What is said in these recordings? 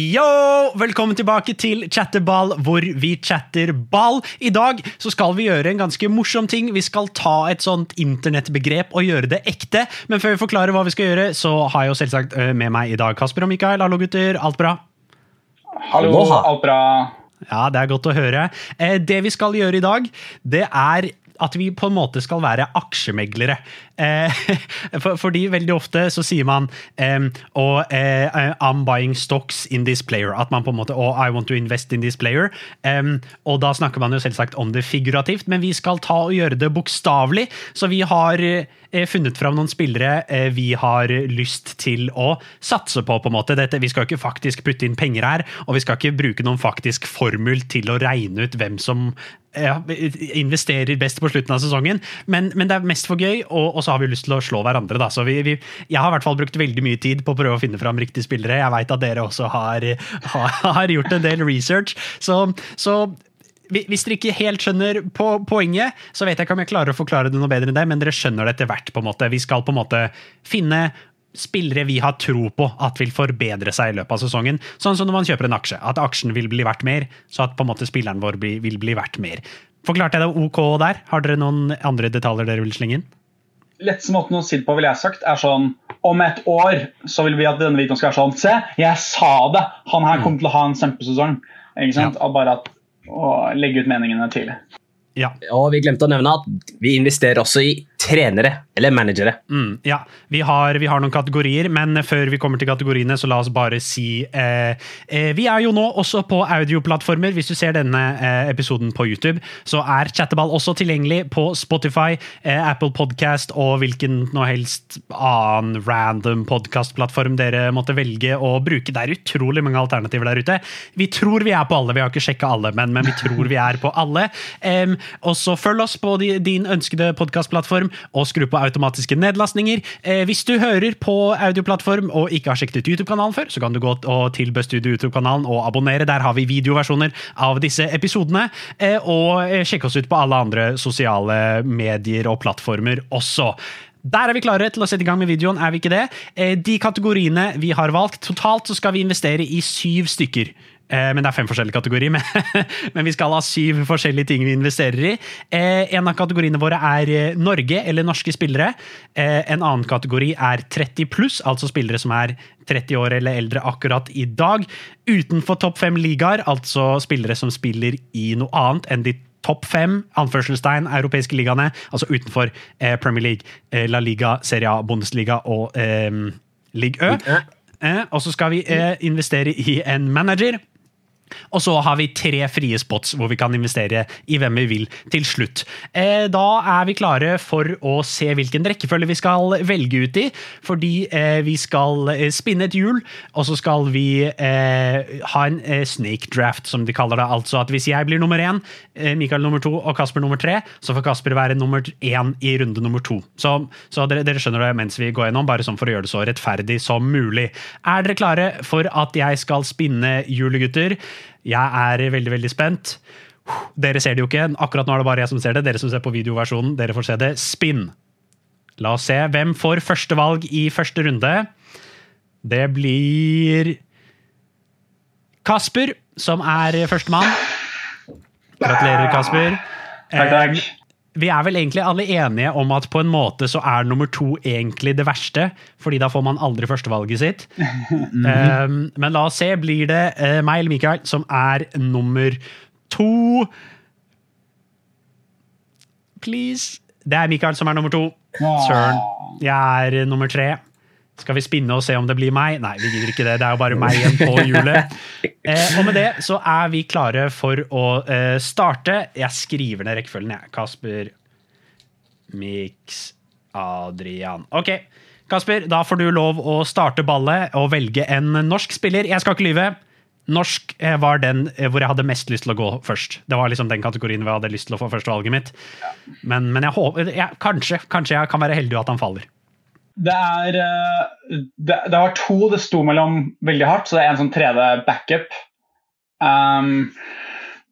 Yo! Velkommen tilbake til Chatterball, hvor vi chatter ball. I dag så skal vi gjøre en ganske morsom ting. Vi skal ta et sånt internettbegrep og gjøre det ekte. Men før vi forklarer hva vi skal gjøre, så har jeg jo selvsagt øh, med meg i dag Kasper og Mikael. Hallo, gutter. Alt bra? Hallo, alt bra? Ja, det er godt å høre. Eh, Det vi skal gjøre i dag, det er at vi på en måte skal være aksjemeglere. Eh, for, fordi veldig ofte så sier man eh, og, eh, I'm buying stocks in this player. At man på en måte og I want to invest in this player. Em, og da snakker man jo selvsagt om det figurativt, men vi skal ta og gjøre det bokstavelig. Så vi har eh, funnet fram noen spillere eh, vi har lyst til å satse på. på en måte. Dette, vi skal ikke faktisk putte inn penger her, og vi skal ikke bruke noen faktisk formel til å regne ut hvem som ja, investerer best på slutten av sesongen, men, men det er mest for gøy, og, og så har vi lyst til å slå hverandre. Da. Så vi, vi, jeg har i hvert fall brukt veldig mye tid på å prøve å finne fram riktige spillere. Jeg veit at dere også har, har, har gjort en del research. Så, så hvis dere ikke helt skjønner på poenget, så vet jeg ikke om jeg klarer å forklare det noe bedre enn det, men dere skjønner det etter hvert. på en måte. Vi skal på en måte finne spillere vi har tro på at vil forbedre seg i løpet av sesongen. Sånn som når man kjøper en aksje. At aksjen vil bli verdt mer, så at på en måte spilleren vår bli, vil bli verdt mer. Forklarte jeg det OK der? Har dere noen andre detaljer dere vil slenge inn? Letteste måten å si det på, ville jeg sagt, er sånn Om et år så vil vi at denne videoen skal være sånn Se, jeg sa det! Han her kommer til å ha en kjempesesong. Ikke sant? Og bare at, å legge ut meningene tidlig. Ja. Og vi glemte å nevne at vi investerer også i trenere eller managere. Mm, ja, vi har, vi har noen kategorier, men før vi kommer til kategoriene, så la oss bare si eh, eh, Vi er jo nå også på audioplattformer. Hvis du ser denne eh, episoden på YouTube, så er Chatterball også tilgjengelig på Spotify, eh, Apple Podcast og hvilken nå helst annen random podkastplattform dere måtte velge å bruke. Det er utrolig mange alternativer der ute. Vi tror vi er på alle, vi har ikke sjekka alle, men, men vi tror vi er på alle. Em, og så følg oss på din ønskede podkastplattform, og skru på automatiske nedlastninger. Eh, hvis du hører på audioplattform og ikke har sjekket ut YouTube-kanalen før, så kan du gå til til Bestudio YouTube-kanalen og abonnere. Der har vi videoversjoner av disse episodene. Eh, og eh, sjekk oss ut på alle andre sosiale medier og plattformer også. Der er vi klare til å sette i gang med videoen, er vi ikke det? De kategoriene vi har valgt, totalt så skal vi investere i syv stykker. Eh, Men det er fem forskjellige kategorier, men, men vi skal ha syv forskjellige ting vi investerer i. Eh, En av kategoriene våre er eh, Norge, eller norske spillere. En annen kategori er 30 pluss, altså spillere som er 30 år eller eldre akkurat i dag. Utenfor topp fem ligaer, altså spillere som spiller i noe annet enn de topp fem anførselstegn europeiske ligaene, altså utenfor Premier League, La Liga, Serie A, Bundesliga og eh, Ligue Ø. Og så skal vi eh, investere i en manager. Og så har vi tre frie spots hvor vi kan investere i hvem vi vil til slutt. Eh, da er vi klare for å se hvilken rekkefølge vi skal velge ut i. Fordi eh, vi skal eh, spinne et hjul, og så skal vi ha en snake draft, som de kaller det. Altså at hvis jeg blir nummer én, Mikael nummer to og Kasper nummer tre, så får Kasper være nummer én i runde nummer to. Så, så dere, dere skjønner det mens vi går gjennom, bare sånn for å gjøre det så rettferdig som mulig. Er dere klare for at jeg skal spinne hjulet, gutter? Jeg er veldig, veldig spent. Dere ser det jo ikke. Akkurat nå er det bare jeg som ser det. Dere som ser på videoversjonen, dere får se det. Spinn. La oss se. Hvem får førstevalg i første runde? Det blir Kasper, som er førstemann. Gratulerer, Kasper. Takk, takk. Vi er vel egentlig alle enige om at på en måte så er nummer to egentlig det verste, fordi da får man aldri førstevalget sitt. um, men la oss se, blir det uh, meg eller Mikael som er nummer to? Please. Det er Mikael som er nummer to. Søren. Jeg er nummer tre. Skal vi spinne og se om det blir meg? Nei, vi gidder ikke det. Det er jo bare meg igjen på hjulet. Eh, og med det så er vi klare for å eh, starte. Jeg skriver ned rekkefølgen, jeg. Kasper, Mix, Adrian. Ok, Kasper, da får du lov å starte ballet og velge en norsk spiller. Jeg skal ikke lyve. Norsk eh, var den eh, hvor jeg hadde mest lyst til å gå først. Det var liksom den kategorien hvor jeg hadde lyst til å få førstevalget mitt. Men, men jeg håper, jeg, kanskje, kanskje jeg kan være heldig at han faller. Det er eh, det, det var to det sto mellom veldig hardt, så det er en sånn 3D-backup. Um,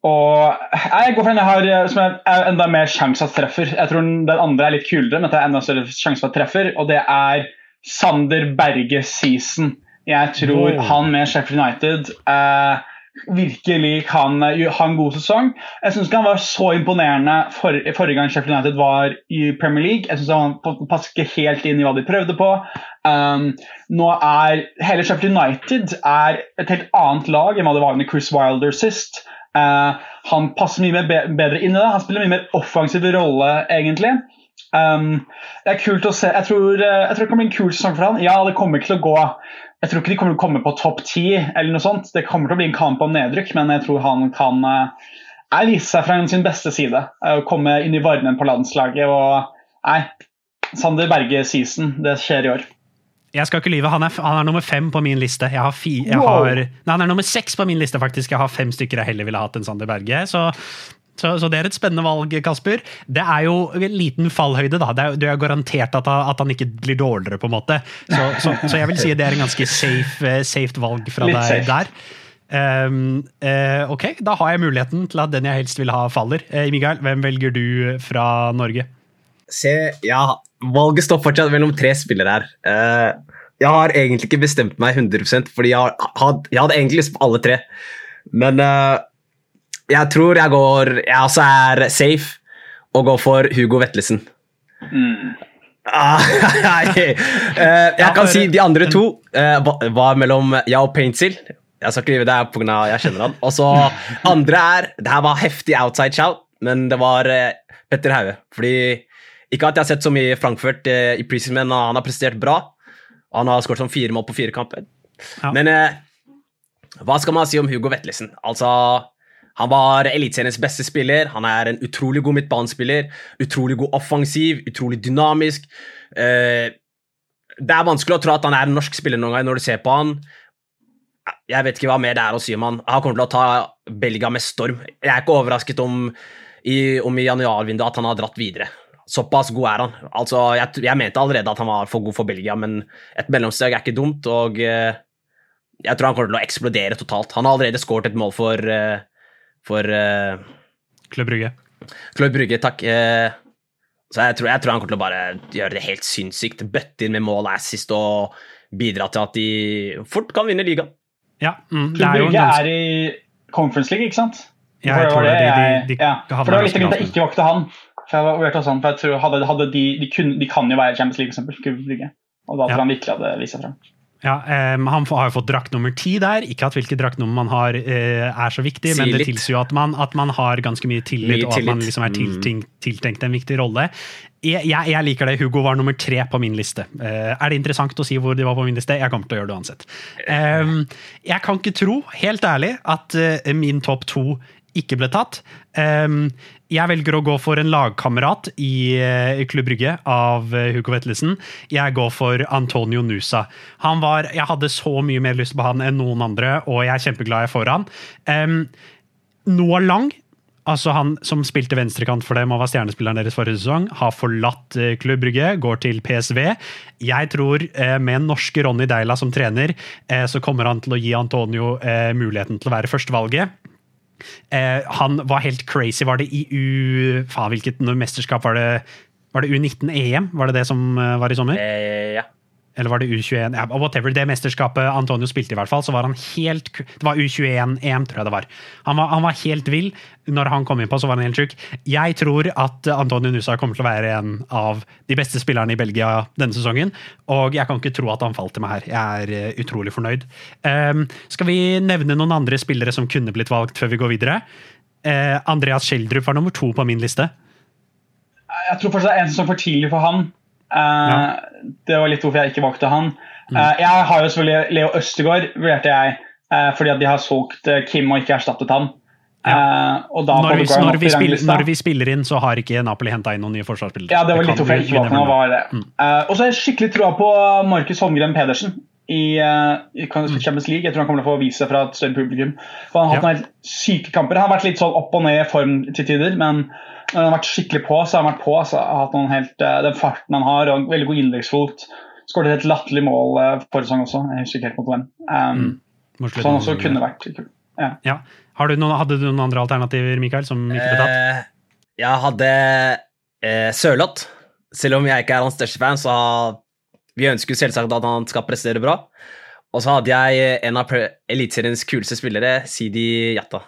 og jeg går for den jeg har eh, som er, er enda mer sjanse at treffer. Jeg tror den den andre er litt kulere, men det er enda større sjanse for at treffer. Og det er Sander Berge Season Jeg tror Wow. han med Sheffield United eh, virkelig kan eh, ha en god sesong. Jeg syns han var så imponerende for, forrige gang Sheffield United var i Premier League. Jeg synes Han passer ikke helt inn i hva de prøvde på. Um, nå er Hele Sheffield United er et helt annet lag enn hva det var under Chris Wilder sist. Uh, han passer mye mer be bedre inn i det. Han spiller mye mer offensiv rolle, egentlig. Um, det er kult å se. Jeg tror, eh, jeg tror det kan bli en kul sesong for han. Ja, det kommer ikke til å gå Jeg tror ikke de kommer til å komme på topp ti, eller noe sånt. Det kommer til å bli en kamp om nedrykk, men jeg tror han kan jeg vise seg fra sin beste side. eh, komme inn i varmen på landslaget og Nei, Sander Berge season. Det skjer i år. Jeg skal ikke lyve, han er, han er nummer fem på min liste. Jeg har fi, jeg Wow. har, nei, han er nummer seks på min liste, faktisk. Jeg har fem stykker jeg heller ville hatt enn Sander Berge. Så, så, så det er et spennende valg, Kasper. Det er jo en liten fallhøyde, da. Det er, det er garantert at han, at han ikke blir dårligere, på en måte. Så, så, så jeg vil si det er en ganske safe, eh, safe valg fra Litt deg safe. der. Um, uh, ok, da har jeg muligheten til at den jeg helst vil ha, faller. Uh, Mikael, hvem velger du fra Norge? Se, ja, valget står fortsatt mellom tre spillere her. Uh, jeg har egentlig ikke bestemt meg 100% fordi jeg, had- jeg hadde egentlig lyst på alle tre. Men eh, jeg tror jeg går Jeg også er safe og går for Hugo Vetlesen. Mm. Ah. Eh, jeg kan si de andre to eh, var mellom jeg og Paintsil. Jeg skal ikke det er pga. jeg kjenner han. Og så andre er Det her var heftig outside shout, men det var eh, Petter Haue. Fordi Ikke at jeg har sett så mye Frankfurt i preseason, men han har prestert bra. Han har skåret som fire mål på fire kamper. Ja. Men hva skal man si om Hugo Vetlesen? Altså, han var Eliteseriens beste spiller. Han er en utrolig god midtbanespiller. Utrolig god offensiv, utrolig dynamisk. Eh, det er vanskelig å tro at han er en norsk spiller noen gang når du ser på han. Jeg vet ikke hva mer det er å si om han. Han kommer til å ta Belgia med storm. Jeg er ikke overrasket om i, om i januarvinduet at han har dratt videre. Såpass god er han. Altså, jeg, jeg mente allerede at han var for god for Belgia, men et mellomsteg er ikke dumt, og eh, jeg tror han kommer til å eksplodere totalt. Han har allerede skåret et mål for, eh, for uh, Klubb Brygge. Klubb Brygge, takk. Eh, så jeg tror, jeg tror han kommer til å bare gjøre det helt sinnssykt. Bøtte inn med mål assist og bidra til at de fort kan vinne ligaen. Ja, mm, er Brygge ganske er i Conference League, ikke sant? Ja, jeg tror det. De, de, de, ja, For det var litt grunn til at jeg ikke valgte han. For jeg var også han, for jeg tror hadde, hadde de, de, kunne, de kan jo være Champions League, for eksempel. Klubb Brygge. Og da tror Ja. han virkelig hadde vist seg fram. Ja, um, Han har jo fått drakt nummer ti der. Ikke at hvilket draktnummer man har uh, er så viktig, Si men det tilsier jo at man, at man har ganske mye tillit, Mye og at man liksom er Mm. tiltenkt, tiltenkt en viktig rolle. Jeg, jeg, jeg liker det. Hugo var nummer tre på min liste. Uh, er det interessant å si hvor de var på min liste? Jeg kommer til å gjøre det uansett. Um, jeg kan ikke tro, helt ærlig, at uh, min topp to ikke ble tatt. Em, jeg velger å gå for en lagkamerat i uh, Klubb Brygge av eh, Hugo Vetlesen. Jeg går for Antonio Nusa. Han var, jeg hadde så mye mer lyst på han enn noen andre, og jeg er kjempeglad jeg får han. Um, Noah Lang, altså han som spilte venstrekant for dem og var stjernespilleren deres forrige sesong, har forlatt eh, Klubb Brygge, går til PSV. Jeg tror eh, med norske Ronny Deila som trener, eh, så kommer han til å gi Antonio eh, muligheten til å være førstevalget. Eh, han var helt crazy. Var det i U... Faen, hvilket mesterskap var det? Var det U19-EM? Var det det som eh, var i sommer? Eh, ja. Eller var det U21? Ja, whatever. Det mesterskapet Antonio spilte, i hvert fall, så var han helt Det var U21-EM, tror jeg det var. Han, var. han var helt vill. Når han kom inn på, så var han helt sjuk. Jeg tror at Antonio Nusa kommer til å være en av de beste spillerne i Belgia denne sesongen. Og jeg kan ikke tro at han falt til meg her. Jeg er eh, utrolig fornøyd. Um, skal vi nevne noen andre spillere som kunne blitt valgt før vi går videre? Uh, Andreas Schjelderup var nummer to på min liste. Jeg tror fortsatt det er en sesong for tidlig for han. Eh, Ja. Det var litt hvorfor jeg ikke valgte han. Mm. Eh, jeg har jo selvfølgelig Leo Østegård, vurderte jeg, eh, fordi at de har solgt Kim og ikke erstattet han. Og da Når vi, når, vi spiller, når vi spiller inn, så har ikke Napoli henta inn noen nye forsvarsspillere. Ja, det var litt hvorfor jeg ikke valgte. Var det. Mm. Eh, og så har jeg skikkelig troa på Markus Holmgren Pedersen i, uh, i Mm. Champions League. Jeg tror han kommer til å få vise seg fra et større publikum. For han har hatt Ja. noen syke kamper. Han har vært litt sånn opp og ned i form til tider, men når han har vært skikkelig på, så har han vært på. Så har hatt noen helt, eh, den farten han har, og veldig god innleggsfot. Skåret et latterlig mål uh, forrige sesong også. Jeg husker ikke helt mot hvem. Um, Mm. Så han også kunne vært kul. Ja. Ja. Har du noen, hadde du noen andre alternativer, Mikael, som ikke ble tatt? Eh, jeg hadde eh, Sørloth. Selv om jeg ikke er hans største fan, så vi ønsker selvsagt at han skal prestere bra. Og så hadde jeg en av Eliteseriens kuleste spillere, Sidi Jatta.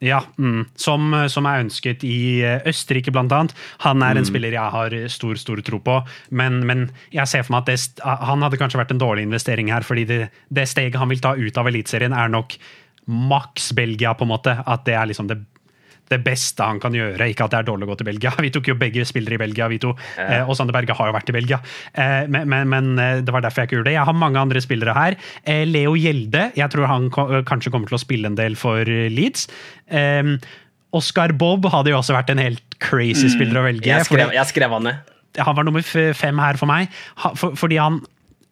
Ja, mm, som, som er ønsket i eh, Østerrike, blant annet. Han er en spiller jeg har stor stor tro på, men, men jeg ser for meg at det, han hadde kanskje vært en dårlig investering her, fordi det, det steget han vil ta ut av Eliteserien, er nok maks Belgia, på en måte. At det er liksom det, det beste han kan gjøre. Ikke at det er dårlig å gå til Belgia. Vi tok jo begge spillere i Belgia, vi to. Eh, og Sander Berge har jo vært i Belgia. Eh, men, men, men eh, det var derfor jeg ikke gjorde det. Jeg har mange andre spillere her. Leo Gjelde, jeg tror han kanskje kommer til å spille en del for Leeds. Oscar Bob hadde jo også vært en helt crazy spiller å velge. Jeg skrev, jeg skrev han ned. han var nummer fem her for meg, fordi han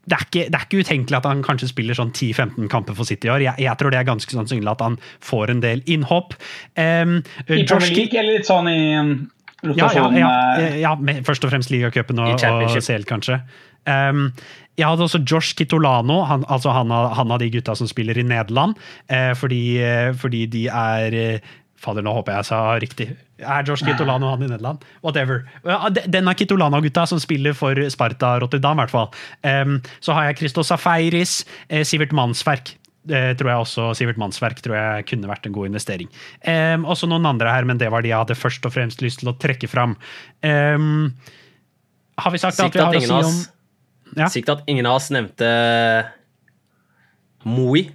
det er, ikke, det er ikke utenkelig at han kanskje spiller sånn 10-15 kamper for City i år. Jeg, jeg tror det er ganske sannsynlig at han får en del innhopp. Um, I Premier League, eller litt sånn i rotasjonen? ja, ja, ja, eh, ja men først og fremst ligacupen og, og. CL, kanskje. Um, jeg hadde også Josh Kitolano, han, altså han, han av de gutta som spiller i Nederland. uh, fordi, uh, fordi de er uh, Fader, nå håper jeg jeg sa riktig. Er Josh Kitolano han i Nederland? Whatever. Denne de- Den av Kitolano-gutta som spiller for Sparta Rotterdam, i hvert fall. Um, så har jeg Christos Safeiris, eh, Sivert Mannsverk. Det tror jeg også Sivert Mannsverk tror jeg kunne vært en god investering. Um, også noen andre her, men det var de jeg hadde først og fremst lyst til å trekke fram. Um, har vi sagt at vi har å si om Ja. Sikt at ingen av oss nevnte Moi.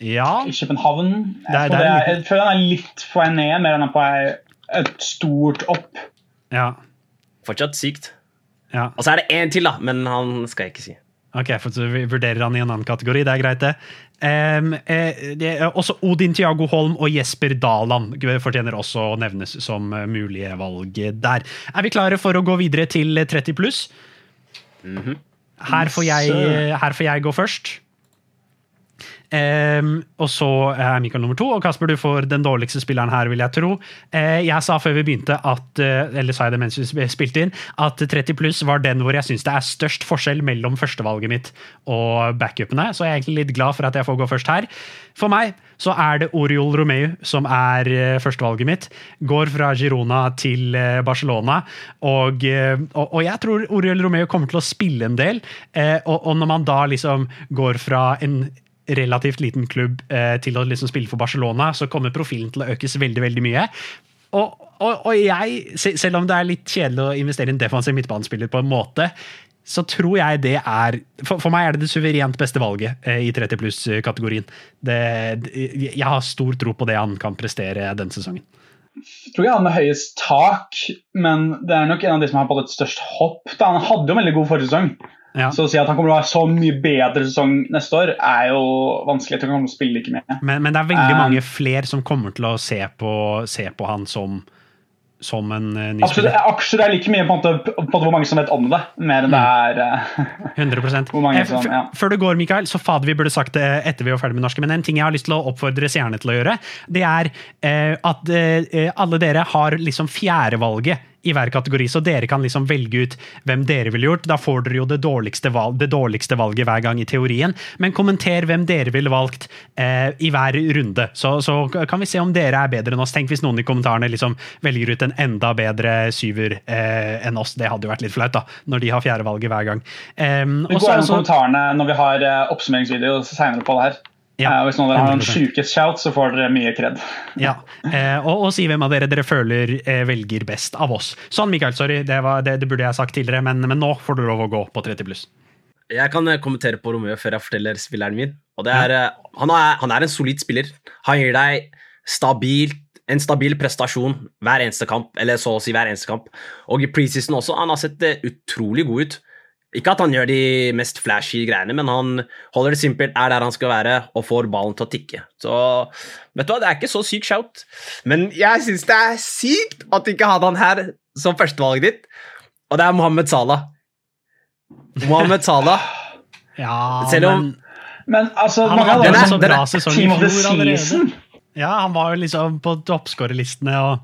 Ja, I København. Jeg, Det er- det er det er, jeg føler han er litt på vei ned, mer enn på et stort opp. ja, Fortsatt sykt. ja. Og så er det én til, da, men han skal jeg ikke si. Ok, for så vi vurderer han i en annen kategori, det er greit det. Um, eh, det er også Odin Tiago Holm og Jesper Daland fortjener også å nevnes som eh, mulige valg der. Er vi klare for å gå videre til 30 pluss? her, får jeg- her får jeg gå først. Um, og så er Mikael nummer to, og Kasper, du får den dårligste spilleren her, vil jeg tro. Uh, jeg sa før vi begynte, at, uh, eller sa jeg det mens vi spilte inn, at 30 pluss var den hvor jeg syns det er størst forskjell mellom førstevalget mitt og backupene, så jeg er egentlig litt glad for at jeg får gå først her. For meg så er det Oriol Romeu som er uh, førstevalget mitt. Går fra Girona til Barcelona, og, og, og jeg tror Oriol Romeu kommer til å spille en del, og, og når man da liksom går fra en relativt liten klubb eh, til å liksom spille for Barcelona, så kommer profilen til å økes veldig veldig mye. Og, og, og jeg, selv om det er litt kjedelig å investere i en defensiv midtbanespiller på en måte, så tror jeg det er For, for meg er det det suverent beste valget eh, i 30 pluss-kategorien. Jeg har stor tro på det han kan prestere den sesongen. Jeg tror ikke han har høyest tak, men det er nok en av de som har på et størst hopp. Da. Han hadde jo en veldig god forrige sesong, Ja. så å si at han kommer til å ha så mye bedre sesong neste år, er jo vanskelig. Jeg tror han kommer til å spille like mye. Men, men det er veldig Um, mange flere som kommer til å se på, se på han som, som en eh, ny Absolutt, spiller. aksjer er like mye på måte, på måte hvor mange som vet om det, mer enn det er uh, 100 Eh, som- ja. Før du går, Mikael, så fader vi burde sagt det etter vi var ferdig med norske, men en ting jeg har lyst til å oppfordre seerne til å gjøre, det er uh, at eh, alle dere har liksom fjerdevalget i hver kategori, så dere kan liksom velge ut hvem dere ville gjort. Da får dere jo det dårligste, valg, det dårligste valget hver gang i teorien, men kommenter hvem dere ville valgt eh, i hver runde. Så, så kan vi se om dere er bedre enn oss. Tenk hvis noen i kommentarene liksom velger ut en enda bedre syver eh, enn oss. Det hadde jo vært litt flaut, da, når de har fjerdevalget hver gang. Eh, Vi går gjennom så- kommentarene når vi har eh, oppsummeringsvideo senere på det her. Ja, Eh, hvis noen av dere har en sjukest-shout, så får dere mye kred. Ja, eh, og, og si hvem av dere dere føler eh, velger best av oss. Sånn, Mikael, sorry, det, var, det, det burde jeg sagt tidligere, men, men nå får du lov å gå på 30 pluss. Jeg kan eh, kommentere på Romeo før jeg forteller spilleren min. Og det er, ja. han, er, han er en solid spiller. Han gir deg stabilt, en stabil prestasjon hver eneste kamp, eller så å si hver eneste kamp. Og i preseason også. Han har sett eh, utrolig god ut. Ikke at han gjør de mest flashy greiene, men han holder det simpelt, er der han skal være, og får ballen til å tikke. Så vet du hva, det er ikke så syk shout. Men jeg syns det er sykt at du ikke hadde han her som førstevalget ditt, og det er Mohammed Salah. Mohammed Salah. Ja, Selv om- men Men altså, han hadde en er- så bra sesong i fjor allerede. Ja, han var jo liksom på toppskårerlistene, og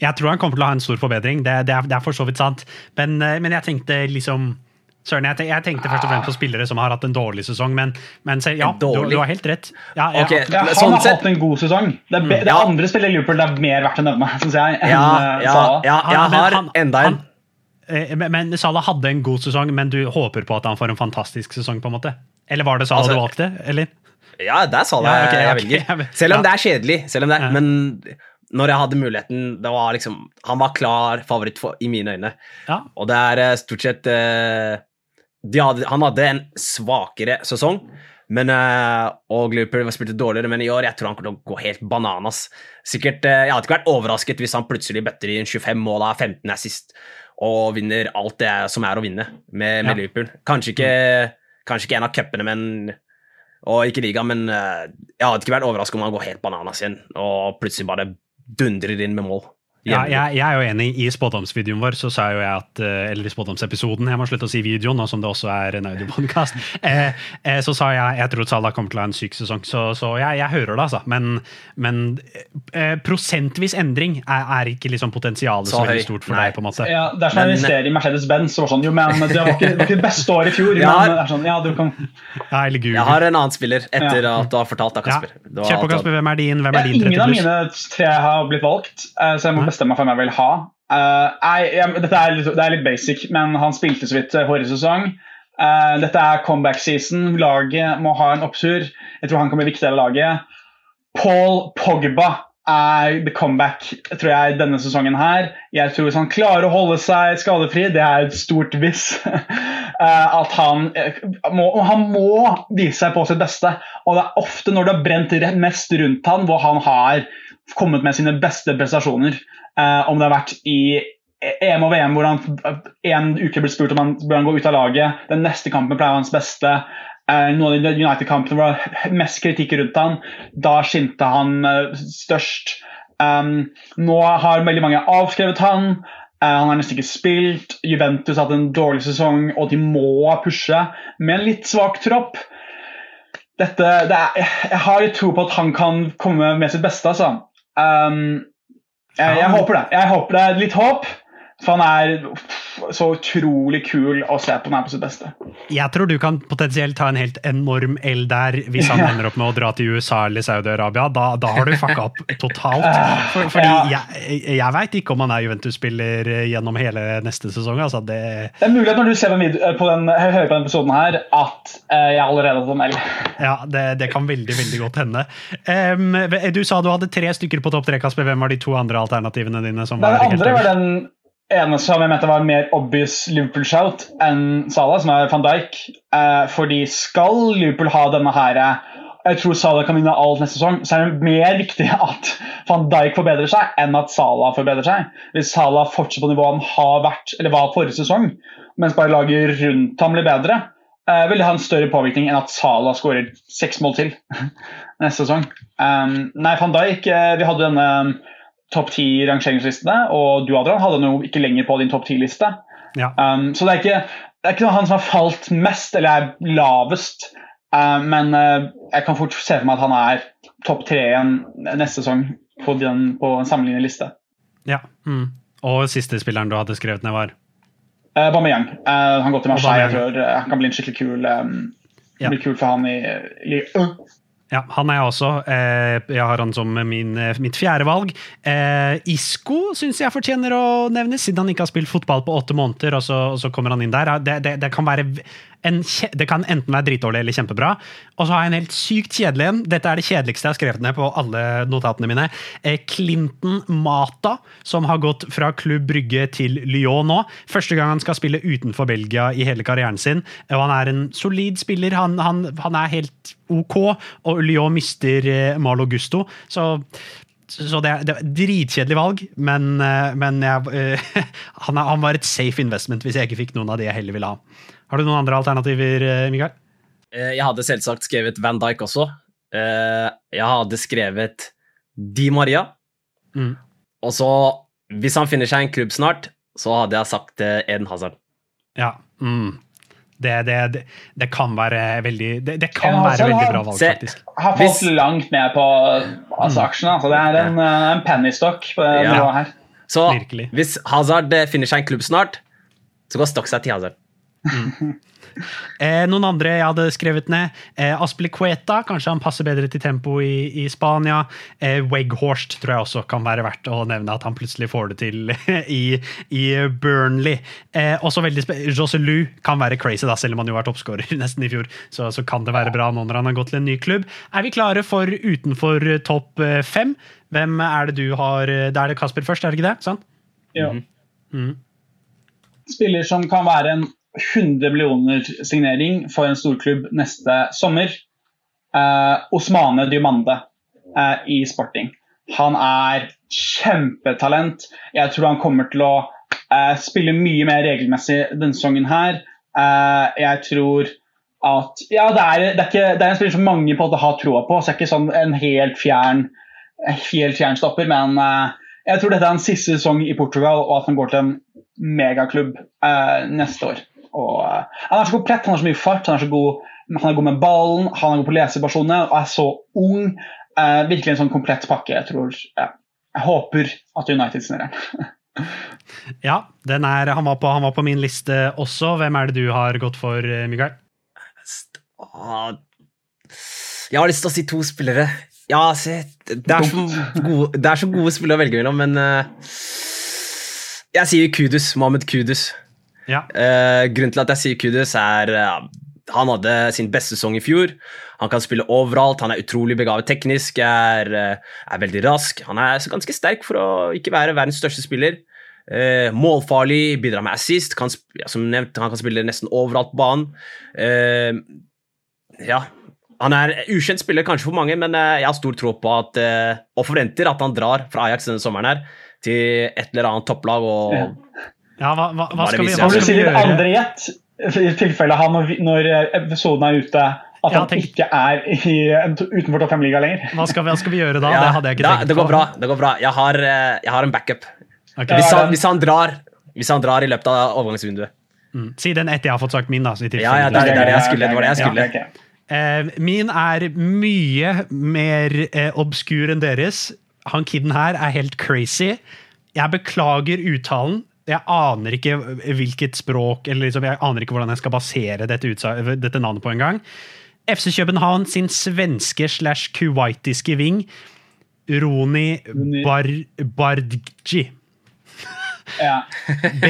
jeg tror han kommer til å ha en stor forbedring. Det, det, er, det er for så vidt sant, men, eh, men jeg tenkte liksom Søren, jeg, jeg tenkte først og fremst på spillere som har hatt en dårlig sesong, men, men se, ja, du, du har helt rett. Ja, jeg, okay, Ja, han Sånn har sett- hatt en god sesong. Det er, be, det er Ja. andre spillere i Liverpool det er mer verdt å nevne, Synes jeg. enn Ja, eh, ja, ja, Han- jeg men har han- enda en. han- Eh, Men men Salah hadde en god sesong, men du håper på at han får en fantastisk sesong, på en måte? Eller var det Salah Altså- du valgte? Eller? Ja, det er Salah Ja, okay, jeg velger. Selv om ja. det er kjedelig. Selv om det er, Ja. Men når jeg hadde muligheten det var liksom, Han var klar favoritt for, i mine øyne. Ja. Og det er eh, stort sett de hadde, Han hadde en svakere sesong, men, eh, og Liverpool spilte dårligere, men i år jeg tror han kommer til å gå helt bananas. Sikkert, eh, Jeg hadde ikke vært overrasket hvis han plutselig bøtter inn 25 mål av 15 assist og vinner alt det som er å vinne med, med Ja. Liverpool. Kanskje ikke, kanskje ikke en av cupene, men og ikke liga, men eh, jeg hadde ikke vært overrasket om han går helt bananas igjen og plutselig bare dundrer inn med mål. Ja, jeg, jeg er jo enig. I spådomsvideoen vår så sa jo jeg at eh, Eller i spådomsepisoden, jeg må slutte å si videoen nå som det også er en audiopodkast. Eh, eh, så sa jeg jeg tror Salah kommer til å ha en syk sesong, så, så jeg, jeg hører det, altså. Men, men eh, prosentvis endring er, er ikke liksom potensialet så, Så veldig stort for Nei. deg, på en måte. Ja, det er sånn å Men- investere i Mercedes-Benz. så var Sånn, jo, men det var ikke det beste året i fjor. Men det er sånn, ja, du kan... Ja. Jeg har en annen spiller etter Ja. at du har fortalt da, Kasper. Ja. Kjør på, Kasper. Hvem er din, hvem Ja, er din 30 ingen av mine tre har blitt valgt, eh, så jeg må. Bestemme hvem jeg vil ha. Uh, jeg, jeg, dette er det er litt basic, men han spilte så vidt eh, forrige sesong. Uh, dette er comeback season. Laget må ha en opptur. Jeg tror han kan bli viktig av laget. Paul Pogba er the comeback tror jeg, denne sesongen her. Jeg tror Hvis han klarer å holde seg skadefri, det er et stort hvis. eh, at han eh, må, han må vise seg på sitt beste. Og det er ofte når det har brent mest rundt han, hvor han har kommet med sine beste prestasjoner. Eh, om det har vært i EM og VM hvor han en uke ble spurt om han bør han gå ut av laget. Den neste kampen pleier hans beste. Eh, noen av de United-kampene hvor var mest kritikk rundt han, da skinte han eh, størst. Um, nå har veldig mange avskrevet han. Eh, han har nesten ikke spilt. Juventus har hatt en dårlig sesong, og de må pushe med en litt svak tropp. Dette, det er, jeg har litt tro på at han kan komme med sitt beste, altså. Um, jeg, jeg håper det. Jeg håper det er litt håp. For han er så utrolig kul å se på når han er på sitt beste. Jeg tror du kan potensielt ta en helt enorm L der hvis han ender opp med å dra til USA eller Saudi-Arabia. Da, da har du fucka opp totalt. For, fordi Ja. jeg, jeg veit ikke om han er Juventus-spiller gjennom hele neste sesong. Altså det, Det er mulig at når du ser på, eh, på den, hører på denne episoden her, at eh, jeg allerede har fått en L. ja, det, det kan veldig veldig godt hende. Um, du sa du hadde tre stykker på topp tre, Kasper. Hvem var de to andre alternativene dine? som Den var helt andre var den ene som jeg mente var en mer obvious Liverpool-shout enn Salah, som er van Dijk. Eh, fordi skal Liverpool ha denne her eh, Jeg tror Salah kan vinne alt neste sesong. Så er det mer viktig at van Dijk forbedrer seg, enn at Salah forbedrer seg. Hvis Salah fortsetter på nivået han har vært, eller var forrige sesong, mens bare laget rundt ham blir bedre, eh, vil det ha en større påvirkning enn at Salah skårer seks mål til neste sesong. Um, nei, van Dijk eh, Vi hadde denne topp ti-rangeringslistene, og du Adrian, hadde noe ikke lenger på din topp ti-liste. Ja. Um, så det er, ikke, det er ikke han som har falt mest, eller er lavest. uh, men uh, jeg kan fort se for meg at han er topp tre igjen neste sesong på, den, på en sammenlignet liste. Ja. Mm. Og siste spilleren du hadde skrevet ned, var? Uh, Bamiyang. Uh, han går til Marseille. Jeg tror uh, han kan bli en skikkelig kul um, Ja. blir kul for han i, i uh. Ja, han er jeg også. Eh, jeg har han som min, eh, mitt fjerde valg. Isko Isco syns jeg fortjener å nevnes, siden han ikke har spilt fotball på åtte måneder. og så, og så kommer han inn der. Det, det, det, kan være det kan enten være dritdårlig eller kjempebra. Og så har jeg en helt sykt kjedelig en. Dette er det kjedeligste jeg har skrevet ned på alle notatene mine. Eh, Clinton Mata, som har gått fra Klubb Brygge til Lyon nå. Første gang han skal spille utenfor Belgia i hele karrieren sin. Og han er en solid spiller. Han, han, han er helt ok, og Lyon mister eh, Malo Gusto. Så så det er, det er dritkjedelig valg, men, eh, men jeg, uh, han, er, han var et safe investment hvis jeg ikke fikk noen av de jeg heller ville ha. Har du noen andre alternativer, eh, Mikael? Eh, Jeg hadde selvsagt skrevet Van Dijk også. Eh, Jeg hadde skrevet Di Maria. Mm. Og så, hvis han finner seg en klubb snart, så hadde jeg sagt Eden Hazard. Ja. Mm. Det, det, det, det kan være veldig Det, det kan Ja, være veldig har- bra valg, Se- faktisk. Har fått Hvis- langt ned på altså, aksjene. Altså, det er en, ja. en pennystock på det Ja. her. Så Virkelig. hvis Hazard finner seg en klubb snart, så går Stockset til Hazard. Eh, noen andre jeg hadde skrevet ned. Eh, Aspilicueta, kanskje han passer bedre til tempo i, i Spania. Eh, Weghorst tror jeg også kan være verdt å nevne at han plutselig får det til i, i Burnley. Eh, også veldig Joselu kan være crazy, da, selv om han jo var toppskårer nesten i fjor. Så, så kan det være bra nå når han har gått til en ny klubb. Er vi klare for utenfor eh, topp eh, fem? Hvem er det du har eh, Da er det Kasper først, er det ikke det? Sant? Ja. Mm. Spiller som kan være en 100 millioner signering for en storklubb neste sommer. Eh, Osmane Diomande eh, i Sporting. Han er kjempetalent. Jeg tror han kommer til å eh, spille mye mer regelmessig denne sesongen her. Eh, jeg tror at Ja, det er, det, er ikke, det er en spiller som mange på har troa på, så det er ikke sånn en helt fjern, helt fjern stopper, men eh, jeg tror dette er en siste sesong i Portugal, og at han går til en megaklubb eh, neste år. Og, uh, han er så komplett, han har så mye fart, han er, så god, han er god med ballen, han er god på lesepersoner og er så ung. Uh, virkelig en sånn komplett pakke. Jeg tror, ja. jeg håper at United snurrer. Ja, den er, han, var på, han var på min liste også. Hvem er det du har gått for, eh, Mikael? Jeg har lyst til å si to spillere. Ja, se, det er så gode, det er så gode spillere å velge mellom, men Jeg sier Kudus. Mohammed Kudus. Ja. Uh, grunnen til at jeg sier Kudus, er uh, han hadde sin beste sesong i fjor. Han kan spille overalt, han er utrolig begavet teknisk, er, eh, er veldig rask. Han er så ganske sterk for å ikke være verdens største spiller. Eh, målfarlig, bidrar med assist, kan, sp- ja, som nevnt, han kan spille nesten overalt på banen. Eh, ja, han er ukjent spiller kanskje for mange, men jeg har stor tro på at, og forventer at han drar fra Ajax denne sommeren her til et eller annet topplag. og Ja. Ja, hva, hva, hva skal vi, hva skal vi gjøre? andre gjett, i tilfelle han, når episoden er ute, at Ja, han tenk- ikke er i, utenfor topp fem-liga lenger? Hva skal, vi, hva skal vi gjøre da? Ja, det hadde jeg ikke da, tenkt det går på. bra. det går bra. Jeg har, eh, jeg har en backup. Okay. Hvis han, hvis han, drar, hvis han drar i løpet av overgangsvinduet. Mm. Si den etter jeg har fått sagt min, da. i Ja, ja, det det, det det jeg skulle. Det var det jeg skulle. Ja, okay. Eh, min er mye mer eh, obskur enn deres. Han kiden her er helt crazy. Jeg beklager uttalen. Jeg aner ikke hvilket språk eller liksom, Jeg aner ikke hvordan jeg skal basere dette, dette navnet på engang. FC København sin svenske slash kuwaitiske ving, Roni. Bar Bardji. Ja.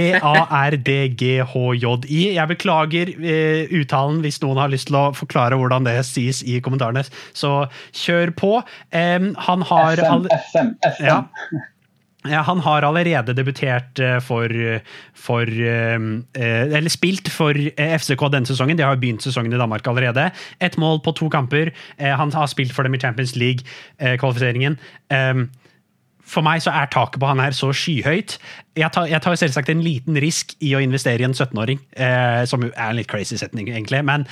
B-a-r-d-g-h-j-i. Jeg beklager eh, uttalen hvis noen har lyst til å forklare hvordan det sies i kommentarene. Så kjør på. Em, han har FM, all- FM, FM. ja. Han har allerede debutert eh, for, for eh, eh, Eller spilt for FCK denne sesongen. De har begynt sesongen i Danmark allerede. Ett mål på to kamper. Han har spilt for dem i Champions League-kvalifiseringen. For meg så er taket på han her så skyhøyt. Jeg tar, jeg tar selvsagt en liten risk i å investere i en 17-åring, eh, som er en litt crazy setning, egentlig, men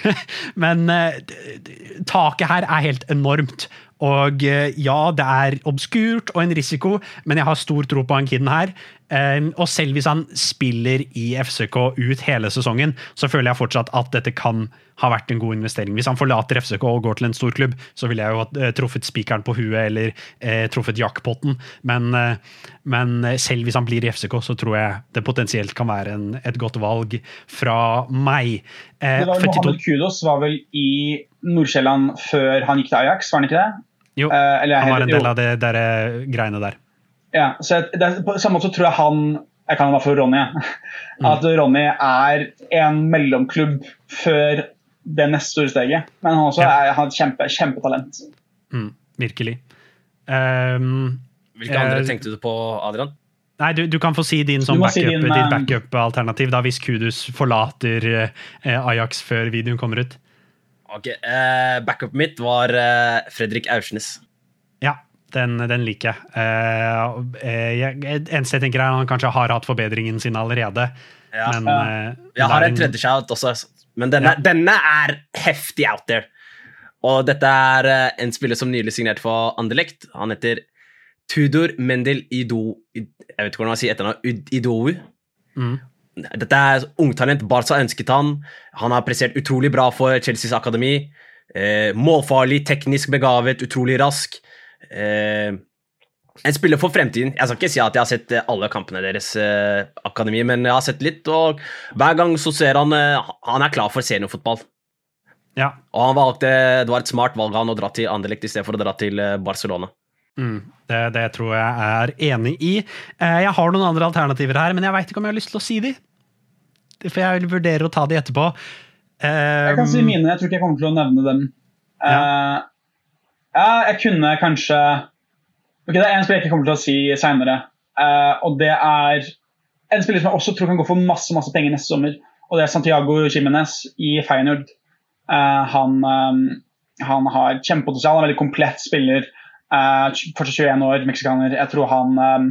Men taket her er helt enormt. Og eh, ja, det er obskurt og en risiko, men jeg har stor tro på han kiden her. Eh, og selv hvis han spiller i FCK ut hele sesongen, så føler jeg fortsatt at dette kan ha vært en god investering. Hvis han forlater FCK og går til en stor klubb, så ville jeg jo ha eh, truffet spikeren på huet eller eh, truffet jackpoten. Men, eh, men eh, selv hvis han blir i FCK, så tror jeg det potensielt kan være en, et godt valg fra meg. Eh, Det var 42 Mohammed Kudos var vel i Nord-Sjælland før han gikk til Ajax, var han ikke det? Jo, Eh, eller jeg han var en del jo. av det der eh, greiene der. Ja, så jeg, det er, på samme måte så tror jeg han Jeg kan i hvert fall Ronny. ja. Mm. At Ronny er en mellomklubb før det neste store steget. Men han også Ja. er, han er et kjempe, kjempetalent. Mm, virkelig. Um, Hvilke andre uh, tenkte du på, Adrian? Nei, du, du kan få si din sånn backup-alternativ si backup, hvis Kudus forlater eh, Ajax før videoen kommer ut. Ok, uh, Backupen mitt var uh, Fredrik Aursnes. Ja, den, den liker jeg. Uh, jeg. Eneste jeg tenker er at han kanskje har hatt forbedringen sin allerede. Ja. Men, Ja. eh, Jeg har en tredje shout også, men denne, denne er heftig out there. Og dette er eh, en spiller som nylig signerte for Anderlecht. Han heter Tudor Mendel Ido... Jeg vet ikke hvordan man sier etternavnet. Idou. Mm. Dette er ungtalent. Barca ønsket han. Han har prestert utrolig bra for Chelseas akademi. Eh, målfarlig, teknisk begavet, utrolig rask. Eh, En spiller for fremtiden. Jeg skal ikke si at jeg har sett eh, alle kampene deres eh, akademi, men jeg har sett litt, og hver gang så ser han eh, Han er klar for seniorfotball. Ja. Og han valgte, det var et smart valg han å dra til Anderlecht i stedet for å dra til eh, Barcelona. Mm, det, det tror jeg er enig i. Eh, jeg har noen andre alternativer her, men jeg veit ikke om jeg har lyst til å si de. For jeg vil vurdere å ta de etterpå. Jeg kan si Um, mine, jeg tror ikke jeg kommer til å nevne dem. Ja. Eh, ja, jeg kunne kanskje Ok, Det er en spiller jeg ikke kommer til å si seinere, og det er en spiller som jeg også tror kan gå for masse masse penger neste sommer, og det er Santiago Jimenez i Feyenoord. Eh, han, eh, han har kjempepotensial, han er en veldig komplett spiller. Uh, fortsatt 21 år, meksikaner. Jeg tror han um,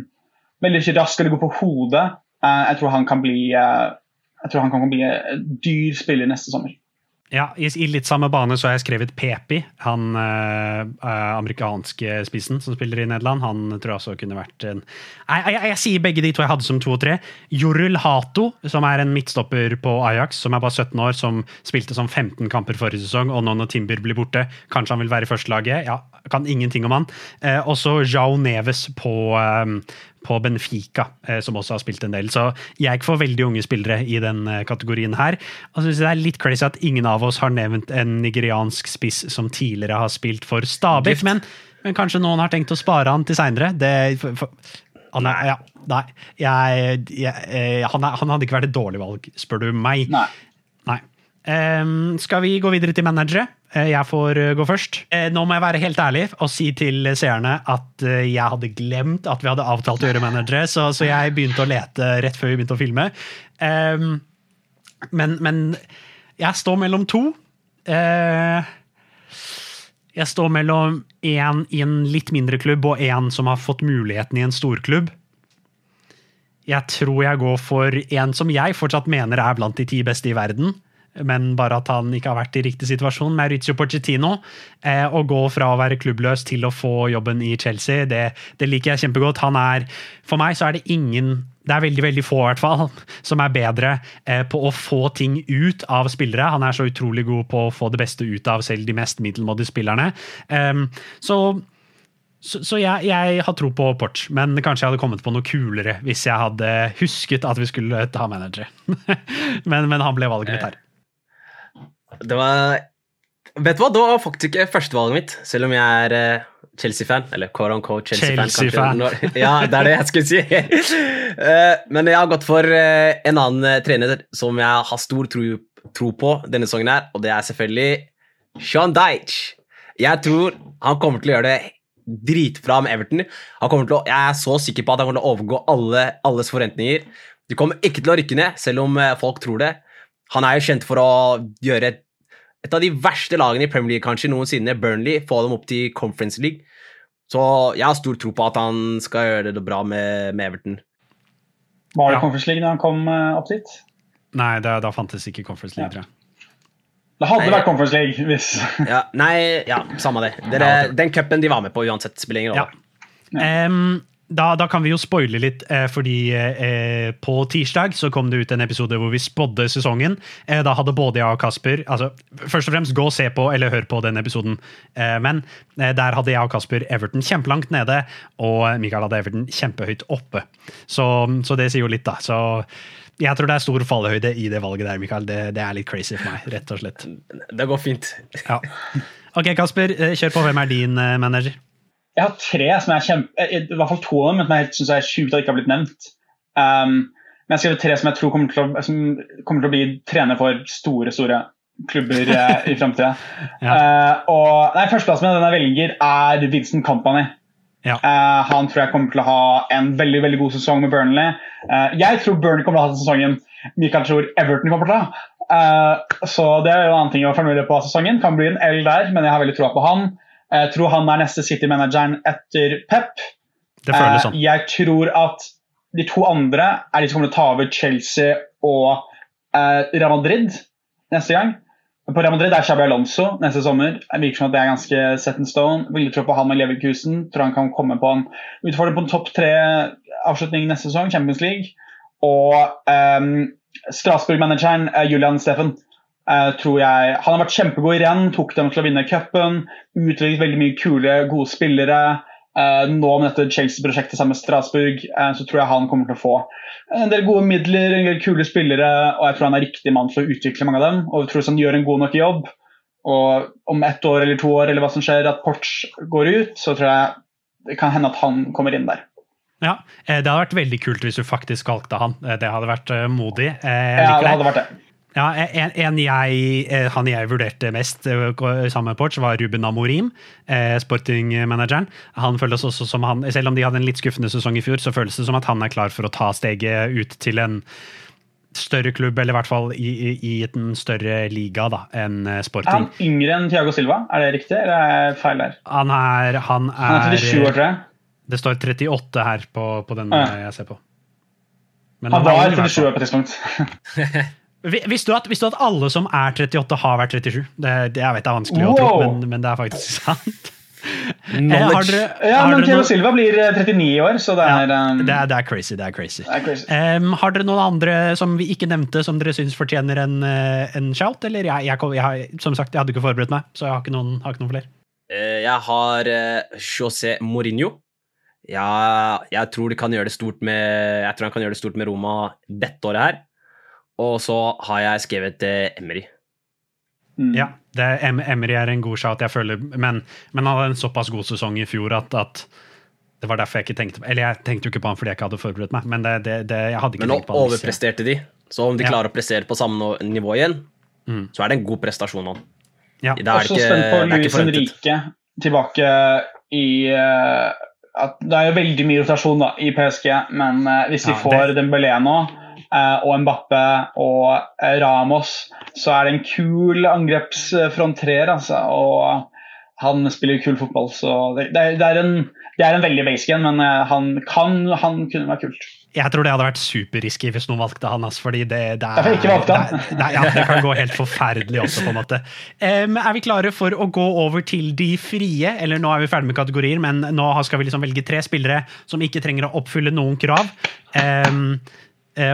veldig raskt og gå på hodet. Uh, jeg tror han kan bli eh, jeg tror han kan bli dyr spiller neste sommer. Ja, i, I litt samme bane så har jeg skrevet Pepi, han eh, amerikanske spissen som spiller i Nederland. Han tror jeg også kunne vært en Jeg, jeg, jeg sier begge de to jeg hadde som to og tre. Jorul Hato, som er en midtstopper på Ajax, som er bare 17 år, som spilte som 15 kamper forrige sesong, og nå når Timber blir borte, kanskje han vil være i førstelaget. Ja, kan ingenting om han. Eh, også Jao Neves på, eh, på Benfica, eh, som også har spilt en del. Så jeg får veldig unge spillere i den eh, kategorien her. Og så synes jeg det er litt crazy at ingen av oss har nevnt en nigeriansk spiss som tidligere har spilt for Stabæk, men, men kanskje noen har tenkt å spare han til seinere. Han, er- ja, nei, jeg, jeg, eh, han, er, han hadde ikke vært et dårlig valg, spør du meg. Nei. Nei. Um, skal vi gå videre til managere? Eh, Jeg får eh, gå først. Eh, nå må jeg være helt ærlig og si til seerne at jeg hadde glemt at vi hadde avtalt å gjøre managere, så, så jeg begynte å lete rett før vi begynte å filme. Ehm, men, men jeg står mellom to. Jeg står mellom én i en litt mindre klubb og én som har fått muligheten i en storklubb. Jeg tror jeg går for en som jeg fortsatt mener er blant de ti beste i verden, men bare at han ikke har vært i riktig situasjon. Maurizio Pochettino. Eh, å gå fra å være klubbløs til å få jobben i Chelsea, det, det liker jeg kjempegodt. Han er, For meg så er det ingen det er veldig veldig få i hvert fall, som er bedre eh, på å få ting ut av spillere. Han er så utrolig god på å få det beste ut av selv de mest middelmådige spillerne. Um, så så, så jeg, jeg har tro på Porch, men kanskje jeg hadde kommet på noe kulere hvis jeg hadde husket at vi skulle ta manager. men, men han ble valget mitt her. Det var Vet du hva, det var faktisk ikke førstevalget mitt, selv om jeg er eh, Chelsea-fan. Eller quote unquote Chelsea-fan. Chelsea-fan. Ja, det er det jeg skulle si. Eh, Men jeg har gått for eh, en annen trener som jeg har stor tro, tro på denne sesongen, her, og det er selvfølgelig Sean Dyche. Jeg tror han kommer til å gjøre det dritbra med Everton. Å, jeg er så sikker på at han kommer til å overgå alle, alles forventninger. De kommer ikke til å rykke ned, selv om folk tror det. Han er jo kjent for å gjøre et, et av de verste lagene i Premier League kanskje noensinne, Burnley, få dem opp til Conference League. Så jeg har stor tro på at han skal gjøre det bra med, med Everton. Var det Ja. Conference League da han kom eh, opp dit? Nei, da, da fantes ikke Conference League, tror jeg. Det hadde Nei. vært Conference League hvis Ja, nei, ja, samme det. Dere, den cupen de var med på uansett, spiller ingen Ja. rolle. Da, da kan vi jo spoile litt, eh, fordi eh, på tirsdag så kom det ut en episode hvor vi spådde sesongen. Eh, da hadde både jeg og Kasper altså, Først og fremst, gå og se på eller hør på den episoden. Eh, men eh, der hadde jeg og Kasper Everton kjempelangt nede, og Mikael hadde Everton kjempehøyt oppe. Så, så det sier jo litt, da. Så jeg tror det er stor fallhøyde i det valget der, Mikael. Det, det er litt crazy for meg, rett og slett. Det går fint. Ja. Ok, Kasper, eh, kjør på. Hvem er din manager? Jeg har tre som er kjempe, eh, i hvert fall to av dem, men som jeg synes er sjukt at ikke har blitt nevnt. Um, men jeg skrev tre som jeg tror kommer til å, som kommer til å bli trener for store store klubber eh, i framtida. Ja. og nei, Førsteplassen den jeg velger, er Vincent Company. Ja. Uh, han tror jeg kommer til å ha en veldig veldig god sesong med Burnley. Uh, jeg tror Burnley kommer til å ha den sesongen Michael tror Everton kommer til å ha. Så det er jo en annen ting å følge med på sesongen. Kan bli en L der, men jeg har veldig troa på han. Jeg tror han er neste City-manageren etter Pep. Det føles Eh, sånn. Jeg tror at de to andre er de som kommer til å ta over Chelsea og eh, Real Madrid neste gang. På Real Madrid er Xabi Alonso neste sommer. Det virker som at det er ganske set in stone. Veldig tro på han med Leverkusen. Tror han kan komme på en utfordring på en topp tre-avslutning neste sesong, Champions League. Og um, Strasbourg-manageren eh, Julian Steffen eh, tror jeg Han har vært kjempegod i renn, tok dem til å vinne cupen. Utviklet veldig mye kule, gode spillere. Eh, nå med dette Chelsea-prosjektet sammen med Strasbourg, eh, så tror jeg han kommer til å få en del gode midler, en del kule spillere, og jeg tror han er riktig mann for å utvikle mange av dem. Og jeg tror han gjør en god nok jobb, og om ett år eller to år eller hva som skjer, at Porch går ut, så tror jeg det kan hende at han kommer inn der. Ja, Det hadde vært veldig kult hvis du faktisk valgte han. Det hadde vært modig. Jeg ja, det hadde vært det. Ja, en, en jeg, eh, Han jeg vurderte mest eh, sammen med Porch, var Ruben Amorim, eh, sportingmanageren. Han føles også som han, Selv om de hadde en litt skuffende sesong i fjor, så føles det som at han er klar for å ta steget ut til en større klubb, eller i hvert fall i, i, i en større liga da, enn sporting. Er han yngre enn Thiago Silva? Er det riktig, eller er det feil der? Han er, han er, han er 37 år, tror jeg. Det står 38 her på, på den ja. jeg ser på. Men han, han var 37 år på tidspunkt. Visste du, at, visste du, at, alle som er 38, har vært 37? Det, det jeg vet det er vanskelig wow. å tro, men, men, det er faktisk sant. har dere, ja, men Theo Silva blir 39 eh, i år, så det er, ja, um, det, er det, er, crazy. Det er crazy. Det er crazy. Um, har dere noen andre som vi ikke nevnte, som dere syns fortjener en, eh, en shout? Eller jeg, jeg, jeg, som sagt, jeg hadde ikke forberedt meg, så jeg har ikke noen, har ikke noen flere. Jeg har José Mourinho. Ja, jeg tror, kan med, jeg tror han kan gjøre det stort med Roma dette året her. Og så har jeg skrevet eh, Emery. Mm. Ja, det, Emery er en god shot, jeg føler, men, men han hadde en såpass god sesong i fjor at, at, det var derfor jeg ikke tenkte Eller jeg tenkte jo ikke på han fordi jeg ikke hadde forberedt meg, men det, det, det jeg hadde ikke men tenkt på han. Nå overpresterte de, så om de ja. klarer å prestere på samme nivå igjen, mm. så er det en god prestasjon nå Ja. Det er Også spent på Luis Henrique tilbake i uh, at Det er jo veldig mye rotasjon da, i PSG, men uh, hvis de ja, får Dembélé nå og Mbappe og eh, Ramos, så er det en kul angrepsfrontrer. Altså, og han spiller kul fotball, så det, det, er, det, er, en, det er en veldig basic en, men eh, han kan han kunne være kult. Jeg tror det hadde vært superrisky hvis noen valgte han. Altså, fordi det, det, er, han. Det, ja, det kan gå helt forferdelig også, på en måte. Um, er vi klare for å gå over til de frie? Eller nå er vi ferdig med kategorier, men nå skal vi liksom velge tre spillere som ikke trenger å oppfylle noen krav. Um, Eh,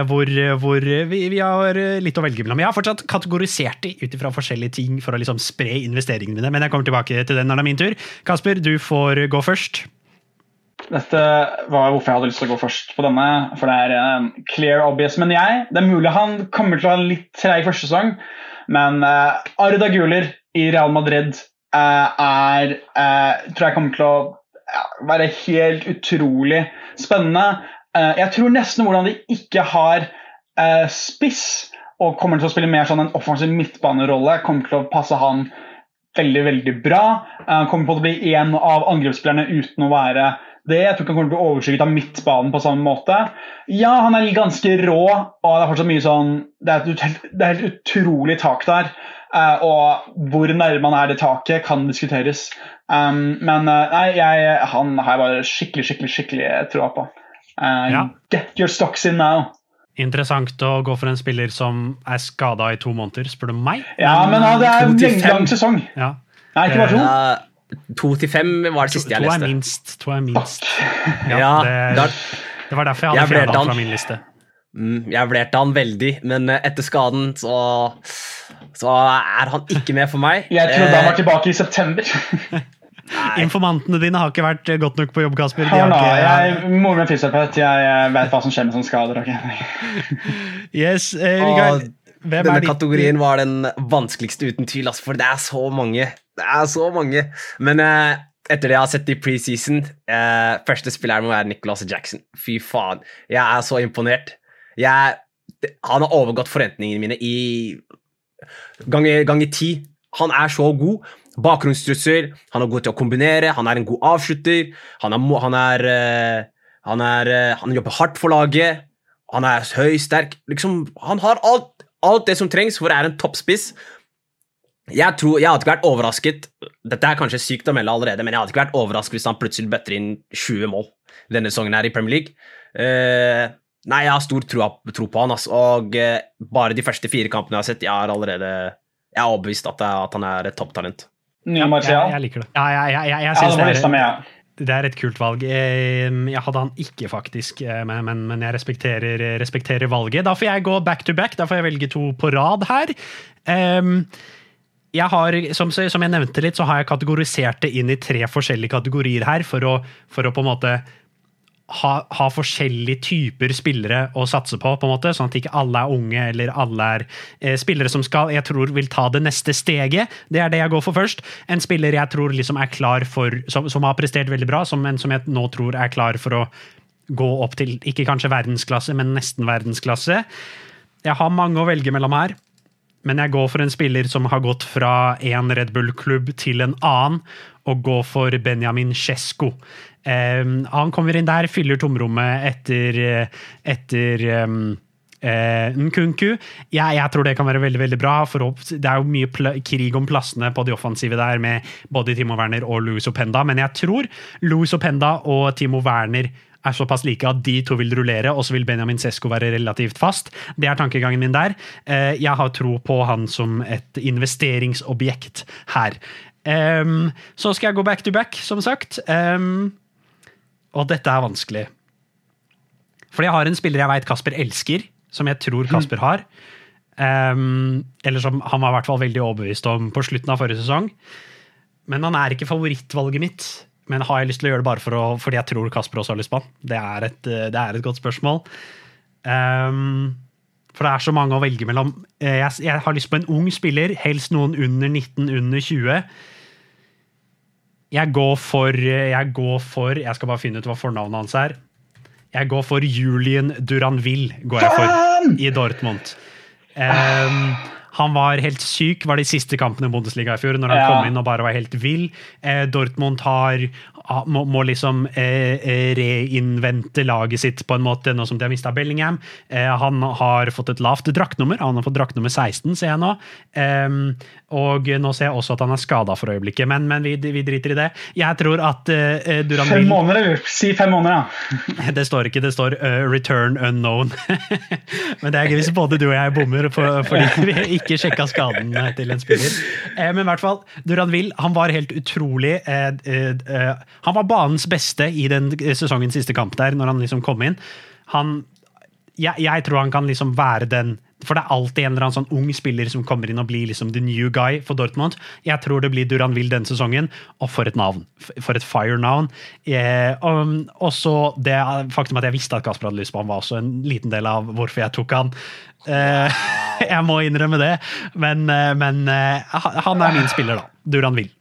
hvor, hvor vi, vi, har litt å velge mellom. Jeg har fortsatt kategorisert de ut ifra forskjellige ting for å liksom spre investeringene mine, men jeg kommer tilbake til den når det er min tur. Kasper, du får gå først. Dette var hvorfor jeg hadde lyst til å gå først på denne, for det er um, clear obvious. Men jeg, det er mulig han kommer til å ha en litt treig første sesong, men Arda Guler i Real Madrid er tror jeg kommer til å være helt utrolig spennende. Eh, jeg tror nesten hvordan de ikke har uh, spiss og kommer til å spille mer sånn en offensiv midtbanerolle, kommer til å passe han veldig veldig bra. Han uh, kommer til å bli en av angrepsspillerne uten å være det. Jeg tror ikke han kommer til å bli overskygget av midtbanen på samme måte. Ja, han er ganske rå, og det er fortsatt mye sånn Det er et, det er et utrolig tak der. Og hvor nærme han er det taket, kan diskuteres. Men nei, jeg, han har jeg bare skikkelig, skikkelig, skikkelig troa på. Uh, ja. Get your stocks in now. Interessant å gå for en spiller som er skada i to måneder, spør du meg. Ja, men, ja, det er en lang sesong. Ja. Nei, ikke bare to. Uh, to til fem var det siste jeg leste. To er minst. To er minst. Ja, det, det, var derfor jeg hadde fjerna han fra min liste. Mm, jeg vurderte han veldig, men eh, etter skaden så, så er han ikke med for meg. Jeg trodde han var eh, tilbake i september. Informantene dine har ikke vært godt nok på jobb, Kasper. Hør nå, jeg, Moren min er fysioterapeut. Jeg vet hva som skjer med sånne skader. Okay? yes, eh, Mikael, hvem Denne kategorien var den vanskeligste, uten tvil. Altså, for det er så mange. Det er så mange. Men eh, etter det jeg har sett i preseason, eh, første spilleren må være Nicholas Jackson. Fy faen. Jeg er så imponert. Jeg, han har overgått forventningene mine i ganger gang ti. Han er så god. Bakgrunnstrusser, han er god til å kombinere, han er en god avslutter. Han, er, han, er, eh, han, er, eh, han jobber hardt for laget. Han er høy, sterk liksom, Han har alt, alt det som trengs for å være en toppspiss. Jeg, tror, jeg hadde ikke vært overrasket Dette er kanskje sykt å melde allerede, men jeg hadde ikke vært overrasket hvis han plutselig bøtter inn 20 mål denne sesongen her i Premier League. Uh, nei, jeg har stor tro, tro på han, altså, og uh, bare de første fire kampene jeg har sett, jeg har allerede jeg er overbevist at, at han er et topptalent. Nye Martial? Jeg, jeg, liker det. Ja, jeg, jeg, jeg, jeg synes det, er, det er et kult valg. Jeg hadde han ikke, faktisk, men, men, men jeg respekterer, respekterer, valget. Da får jeg gå back to back. Da får jeg velge to på rad her. Um, jeg har, som, som, jeg nevnte litt, så har jeg kategorisert det inn i tre forskjellige kategorier her, for å, for å på en måte ha, ha, forskjellige typer spillere å satse på, på en måte, sånn at ikke alle er unge eller alle er eh, spillere som skal jeg tror vil ta det neste steget. Det er det jeg går for først. En spiller jeg tror liksom er klar for, som, som har prestert veldig bra, som, men som jeg nå tror er klar for å gå opp til ikke kanskje verdensklasse, men nesten verdensklasse. Jeg har mange å velge mellom her men jeg går for en spiller som har gått fra en Red Bull-klubb til en annen, og går for Benjamin Cesco. Um, han kommer inn der, fyller tomrommet etter, etter um, uh, Nkunku. Jeg, jeg, tror det kan være veldig veldig bra. for Det er jo mye krig om plassene på de offensive der med både Timo Werner og Louis Openda, men jeg tror Louis Openda og Timo Werner er såpass like at de to vil rullere, og så vil Benjamin Sesko være relativt fast. Det er tankegangen min der. Eh, jeg har tro på han som et investeringsobjekt her. Så skal jeg gå back to back, som sagt. Og dette er vanskelig. Fordi jeg har en spiller jeg veit Kasper elsker, som jeg tror Kasper har. eller som han var i hvert fall veldig overbevist om på slutten av forrige sesong. Men han er ikke favorittvalget mitt. Men har jeg lyst til å gjøre det bare for å, fordi jeg tror Kasper også har lyst på han? Det er et, eh, det er et godt spørsmål. Um, for det er så mange å velge mellom. Eh, jeg, jeg, har lyst på en ung spiller, helst noen under 19, under 20. Jeg går for Jeg går for Jeg skal bare finne ut hva fornavnet hans er. Jeg går for Julian Duranville, går jeg for, i Dortmund. Um, han var helt syk, var de siste kampene i Bundesliga i fjor, når han ja. kom inn og bare var helt vill. Eh, Dortmund har Ah, må, må liksom eh, eh, reinvente laget sitt på en måte, nå som de har mista Bellingham. Eh, han har fått et lavt draktnummer. Han har fått draktnummer 16, ser jeg nå. Eh, og nå ser jeg også at han er skada for øyeblikket, men, men vi, vi, driter i det. Jeg tror at uh, Duran Fem måneder? Si fem måneder, da. det står ikke, det står uh, 'return unknown'. men det er gøy hvis både du og jeg bommer for, fordi vi ikke sjekka skaden til en spiller. Uh, men i hvert fall, Duran Will han var helt utrolig. Uh, han var banens beste i den sesongens siste kamp der, når han liksom kom inn. Han, jeg, jeg, tror han kan liksom være den For det er alltid en eller annen sånn ung spiller som kommer inn og blir liksom the new guy for Dortmund. Jeg tror det blir Duran Will denne sesongen, og for et navn. For et fire-navn. Eh, og, så det faktum at jeg visste at Kasper hadde lyst på han, var også en liten del av hvorfor jeg tok han. Eh, jeg må innrømme det, men, eh, men eh, han er min spiller, da. Duran Will.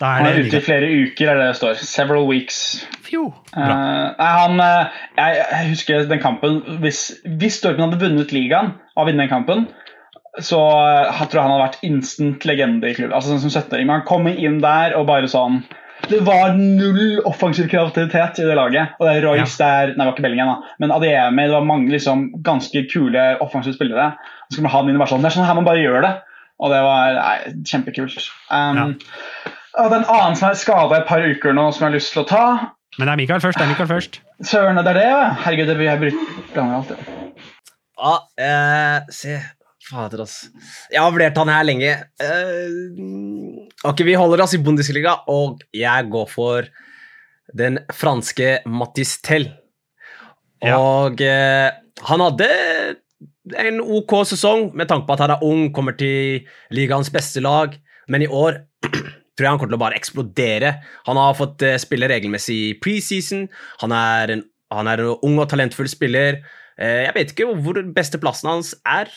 Han er ute i flere uker, er det det står. Several weeks. Fjo, uh, han, uh, jeg, jeg, husker den kampen Hvis, hvis Dortmund hadde vunnet ligaen av å vinne den kampen, så jeg tror jeg han hadde vært instant legende i klubben. Altså, som 17-åring. Han kom inn der og bare sånn det var null offensiv kreativitet i det laget. Og det er Royce ja. der Nei, det var ikke Bellingham, da. Men Adiemi, det var mange liksom, ganske kule offensive spillere. Så skulle man ha den inn i Barcelona. Det er sånn her man bare gjør det. Og det var nei, kjempekult. Um, ja. Og det er en annen som er skada et par uker nå, som jeg har lyst til å ta. Men det er Mikael først. det er Mikael først. Søren, det er det, ja. Herregud, det blir jeg blander alltid. Ja, eh, se Fader, altså. Jeg har vurdert han her lenge. Uh, ok, Vi holder oss i Bundesliga, og jeg går for den franske Mattis Tell. Og ja. eh, han hadde en OK sesong med tanke på at han er ung, kommer til ligaens beste lag, men i år tror jeg han kommer til å bare eksplodere. Han har fått uh, spille regelmessig i preseason. Han er, en, han er en ung og talentfull spiller. Uh, jeg vet ikke hvor beste plassen hans er.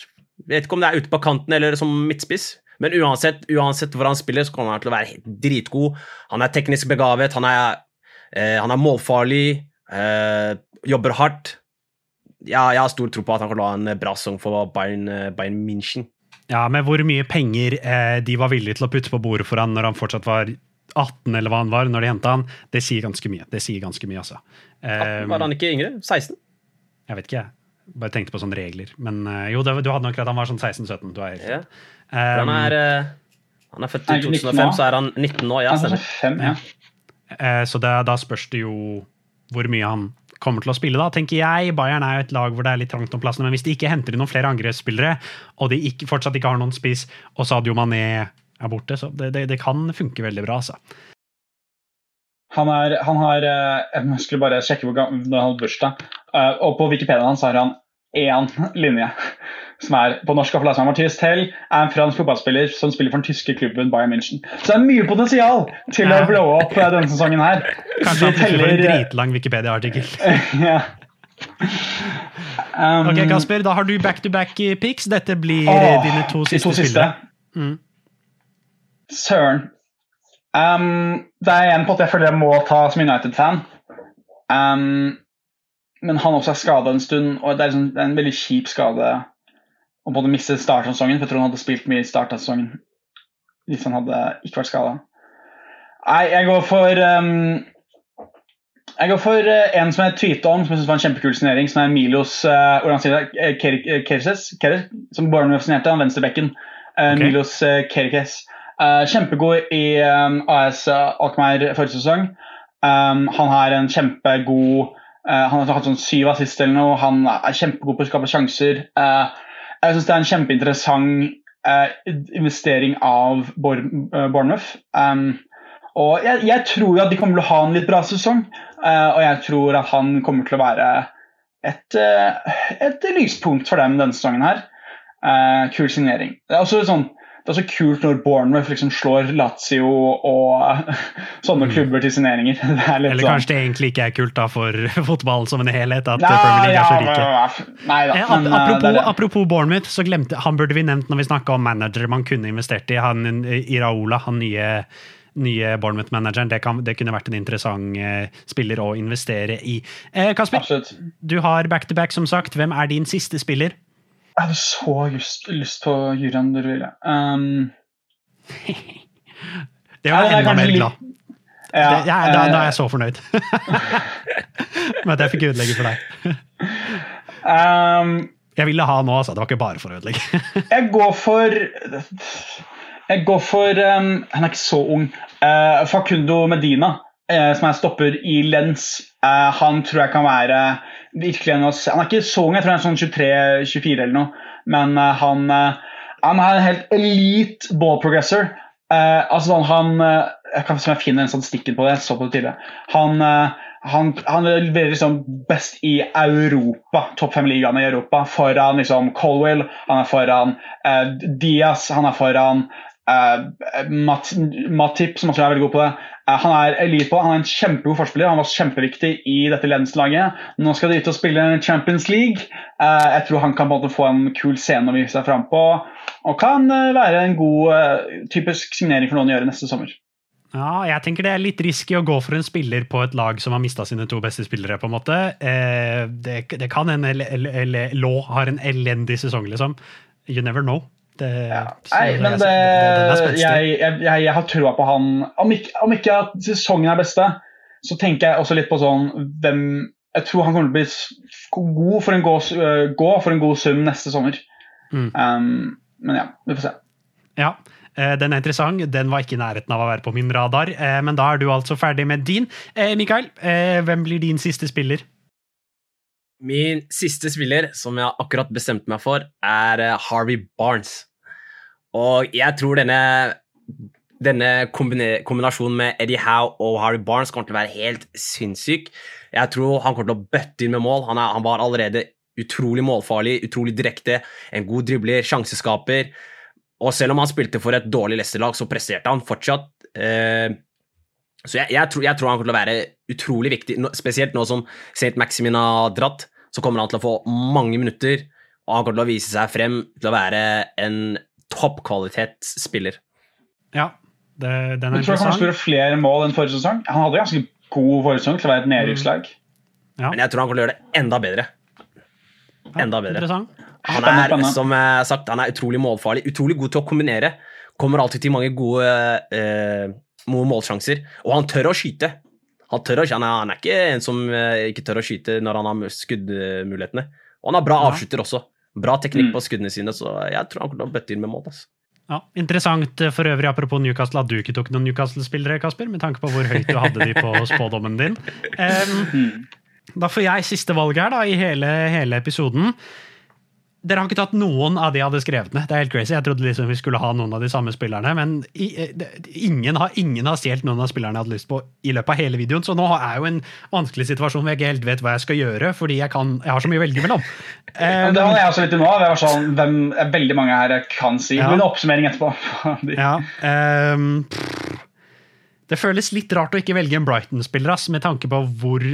Vet ikke om det er ute på kanten eller som midtspiss. Men uansett, uansett hvor han spiller, så kommer han til å være dritgod. Han er teknisk begavet, han er, eh, han er målfarlig, jobber hardt. Ja, jeg har stor tro på at han kan la en bra sesong for Bayern, Bayern München. Ja, med hvor mye penger eh, de var villige til å putte på bordet for han når han fortsatt var 18, eller hva han var, når de henta han, det sier ganske mye. Det sier ganske mye, altså. 18 var han ikke yngre? 16? Jeg vet ikke, jeg. Bare tenkte på sånne regler. Men uh, jo, det, du hadde nok rett, han var sånn 16-17. Du er helt ja. um, han, er, uh, han er født i 2005, så er han 19 nå. Ja, stemmer. Ja. Uh, så det, da spørs det jo hvor mye han kommer til å spille, da, tenker jeg. Bayern er jo et lag hvor det er litt trangt om plassene, men hvis de ikke henter inn noen flere angrepsspillere, og de ikke, fortsatt ikke har noen spiss, og Sadio Mané er borte, så det, det, det kan funke veldig bra, altså. Han, er, han har eh, Jeg skulle bare sjekke hvor gammel han hadde bursdag. Eh, og på Wikipedia hans har han én linje. Som er på norsk og som Mathias Tell er en fransk fotballspiller som spiller for den tyske klubben Bayern München. Så det er mye potensial til å blowe opp eh, denne sesongen her. Kanskje han teller... får en dritlang Wikipedia-artikkel. ja. Um, ok, Kasper, da har du back-to-back -back picks. Dette blir å, dine to siste, to siste. Mm. Søren. Um, det er en på at jeg føler jeg må ta som United-fan. Um, men han også er skada en stund, og det er, liksom, det er, en veldig kjip skade å både miste startsesongen, for jeg tror han hadde spilt mye i starten av sesongen hvis han hadde ikke vært skada. Nei, jeg går for um, jeg går for uh, en som jeg tweeta om, som jeg synes var en kjempekul signering, som er Milos uh, Kerkes, som Bournemouth signerte, han venstrebekken. Uh, okay. Milos uh, Kerkes. Uh, kjempegod i um, AS Alkmaar forrige sesong. Um, han har en kjempegod Han har hatt sånn syv assist eller noe. Han er kjempegod på å skape sjanser. Uh, jeg syns det er en kjempeinteressant investering av Bournemouth. Um, og jeg, jeg, tror at de kommer til å ha en litt bra sesong. og jeg tror at han kommer til å være et, et lyspunkt for dem denne sesongen her. kul signering. Det er også sånn det er så kult når Bournemouth liksom slår Lazio og sånne mm. klubber til signeringer. Eller sånn. kanskje det egentlig ikke er kult da for fotballen som en helhet, at nei, Premier League er så rike. Nei, da, eh, men, apropos, det det. apropos, Bournemouth, så glemte, han burde vi nevnt når vi snakka om manager man kunne investert i. Han Iraola, han nye nye Bournemouth-manageren. Det, det, kunne vært en interessant spiller å investere i. Eh, Kasper, Absolutt. du har back-to-back, -back, som sagt. Hvem er din siste spiller? Jeg hadde så lyst, lyst på du Derville. Um, det var jeg enda mer glad. Ja, det, jeg, da, da, er jeg så fornøyd med at jeg fikk ødelegge for deg. Um, jeg ville ha nå, altså. Det var ikke bare for å ødelegge. jeg går for Jeg går for um, Han er ikke så ung. Uh, Facundo Medina, uh, som jeg stopper i Lens. Uh, han tror jeg kan være virkelig en Han er ikke så ung, jeg tror han er sånn 23-24 eller noe, men uh, han, uh, han, er en helt elite ball progressor. Uh, altså sånn, han Jeg kan jeg finne en statistikken på det. Jeg så på det tidligere. Han, han, han leverer liksom best i Europa, topp fem-ligaene i Europa. Foran liksom Colwell, han er foran Diaz, han er foran Uh, Matip, som også er veldig god på det. Uh, han er elite på Han er en kjempegod forspiller. Han var kjempeviktig i dette ledenslaget. Nå skal de ut og spille Champions League. Uh, jeg tror han kan på en måte få en kul scene å vise seg fram på. Og kan være en god typisk signering for noen å gjøre neste sommer. Ja, jeg tenker det er litt risky å gå for en spiller på et lag som har mista sine to beste spillere. på en måte. det, det kan en Law har en elendig sesong, liksom. You never know. Det, ja. Nei, men det, jeg, jeg, jeg, har trua på han. Om ikke, om ikke at sesongen er beste, så tenker jeg også litt på sånn hvem Jeg tror han kommer til å bli god for en gå, gå for en god sum neste sommer. Mm. Um, men ja, vi får se. Ja, eh, den er interessant. Den var ikke i nærheten av å være på min radar. Eh, men da er du altså ferdig med din. Eh, Mikael, hvem blir din siste spiller? Min siste spiller, som jeg akkurat bestemte meg for, er eh, Harvey Barnes. Og jeg tror denne, denne kombinasjonen med Eddie Howe og Harvey Barnes kommer til å være helt sinnssyk. Jeg tror han kommer til å bøtte inn med mål. Han, er, han var allerede utrolig målfarlig, utrolig direkte, en god dribler, sjanseskaper. Og selv om han spilte for et dårlig Leicester-lag, så presterte han fortsatt. Eh, så jeg, jeg, tror, jeg, tror, han kommer til å være utrolig viktig, spesielt nå som St. Maximin har dratt så kommer han til å få mange minutter, og han kommer til å vise seg frem til å være en toppkvalitetsspiller. Ja, det, den er interessant. Jeg tror han skårer flere mål enn forrige sesong. Han hadde ganske god forrige sesong til å være et nedrykkslag. Mm. Ja. Men jeg tror han kommer til å gjøre det enda bedre. Enda bedre. Han er, som sagt, han er utrolig målfarlig, utrolig god til å kombinere. Kommer alltid til mange gode eh, målsjanser, og han tør å skyte. Han, tør å, han, er, han er ikke en som eh, ikke tør å skyte når han har skuddmulighetene. Og han har bra avslutter også. Bra teknikk mm. på skuddene sine, så jeg tror han kommer til å bøtte inn med mål. Altså. Ja, Interessant eh, for øvrig, apropos Newcastle, at du ikke tok noen Newcastle-spillere, Kasper, med tanke på hvor høyt du hadde de på spådommen din. Um, da får jeg siste valg her da, i hele, hele episoden. Dere har ikke tatt noen av de jeg hadde skrevet ned. Det er helt crazy. Jeg trodde liksom vi skulle ha noen av de samme spillerne, men i, eh, det- ingen har, ingen har stjålet noen av spillerne jeg hadde lyst på i løpet av hele videoen. Så nå er jeg jo en vanskelig situasjon hvor jeg ikke helt vet hva jeg skal gjøre, fordi jeg, kan, jeg har så mye å velge mellom. Um, Men det hadde jeg også litt i nå. Det var sånn, hvem, er veldig mange her jeg kan si. Ja. Det blir en oppsummering etterpå. Ja, um, det føles litt rart å ikke velge en Brighton-spiller, med tanke på hvor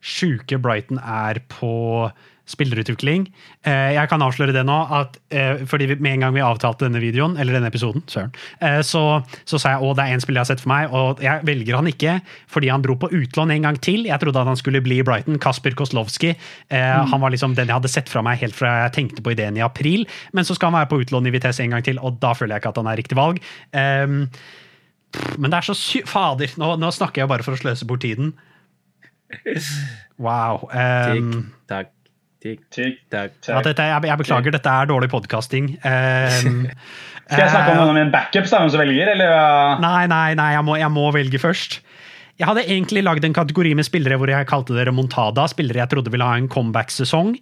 sjuke Brighton er på spillerutvikling. Eh, jeg kan avsløre det nå, at eh, fordi med en gang vi avtalte denne videoen, eller denne episoden, søren, eh, så, så sa jeg å det er en spiller jeg har sett for meg, og jeg velger han ikke fordi han dro på utlån en gang til. Jeg trodde at han skulle bli i Brighton. Kasper Koslowski. Eh, Han var liksom den jeg hadde sett fra meg helt fra jeg tenkte på ideen i april, men så skal han være på utlån i Vitesse en gang til, og da føler jeg ikke at han er riktig valg. Ehm, men det er så sy... Fader, nå, nå snakker jeg bare for å sløse bort tiden. Wow. Um, Tikk, takk, tikk, Tikk, takk. ja, dette, jeg, jeg beklager, dette er dårlig podkasting. Um, Skal jeg snakke om noen av mine backups, da, hvem som velger? Eller, Nei, nei, nei, jeg må, jeg må velge først. Jeg hadde egentlig lagd en kategori med spillere hvor jeg kalte det remontada. Spillere jeg trodde ville ha en comeback-sesong.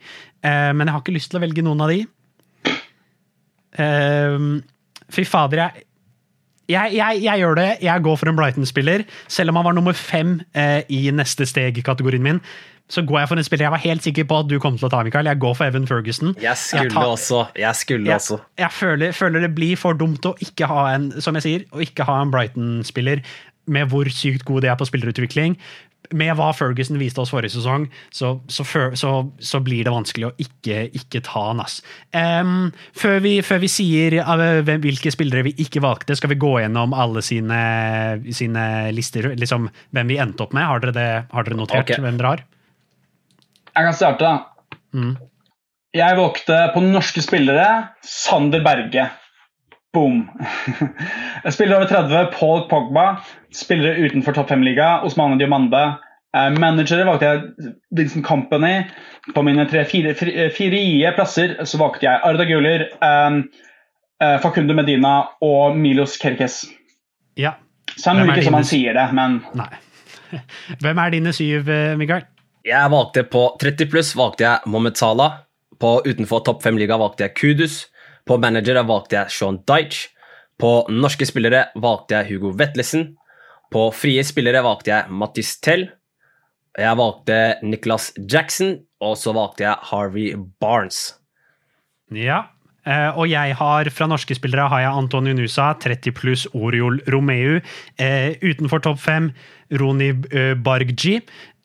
uh, men jeg har ikke lyst til å velge noen av de. Uh, fy fader, jeg, jeg, jeg, jeg gjør det. Jeg går for en Brighton-spiller. Selv om han var nummer fem uh, i neste steg-kategorien min, så går jeg for en spiller jeg var helt sikker på at du kom til å ta, Mikael. Jeg går for Evan Ferguson. Jeg skulle tar- også. Jeg skulle jeg, også. jeg føler, føler det blir for dumt å ikke ha en som jeg sier, å ikke ha en Brighton-spiller med hvor sykt god de er på spillerutvikling. Med hva Ferguson viste oss forrige sesong, så, så, så, så blir det vanskelig å ikke, ikke ta han. ass. Um, før, vi, før vi sier hvem- hvilke spillere vi ikke valgte, skal vi gå gjennom alle sine, sine lister, liksom hvem vi endte opp med. Har dere, det, har dere notert okay. hvem dere har? Jeg kan starte, da. Mm. Jeg valgte på norske spillere Sander Berge. Boom. Jeg spiller over 30, Paul Pogba. Spillere utenfor topp fem-liga, Osmane Diomande. Eh, Managere valgte jeg Vincent Company. På mine tre-fire frie plasser så valgte jeg Arda Guler, um, Facundo Medina og Milos Kerkes. Ja. Så han er ikke som han sier det, men Nei. Hvem er dine syv, eh, Mikael? Jeg valgte På 30 pluss valgte jeg Mohammed Salah. På utenfor topp fem-liga valgte jeg Kudus. På manager valgte jeg Sean Dyche. På norske spillere valgte jeg Hugo Vetlesen. På frie spillere valgte jeg Mattis Tell. Jeg valgte Nicholas Jackson, og så valgte jeg Harvey Barnes. Ja. Eh, og jeg har fra norske spillere har jeg Antonio Nusa, 30 pluss Oriol Romeu. Uh, utenfor topp fem, Roni uh, Bargji.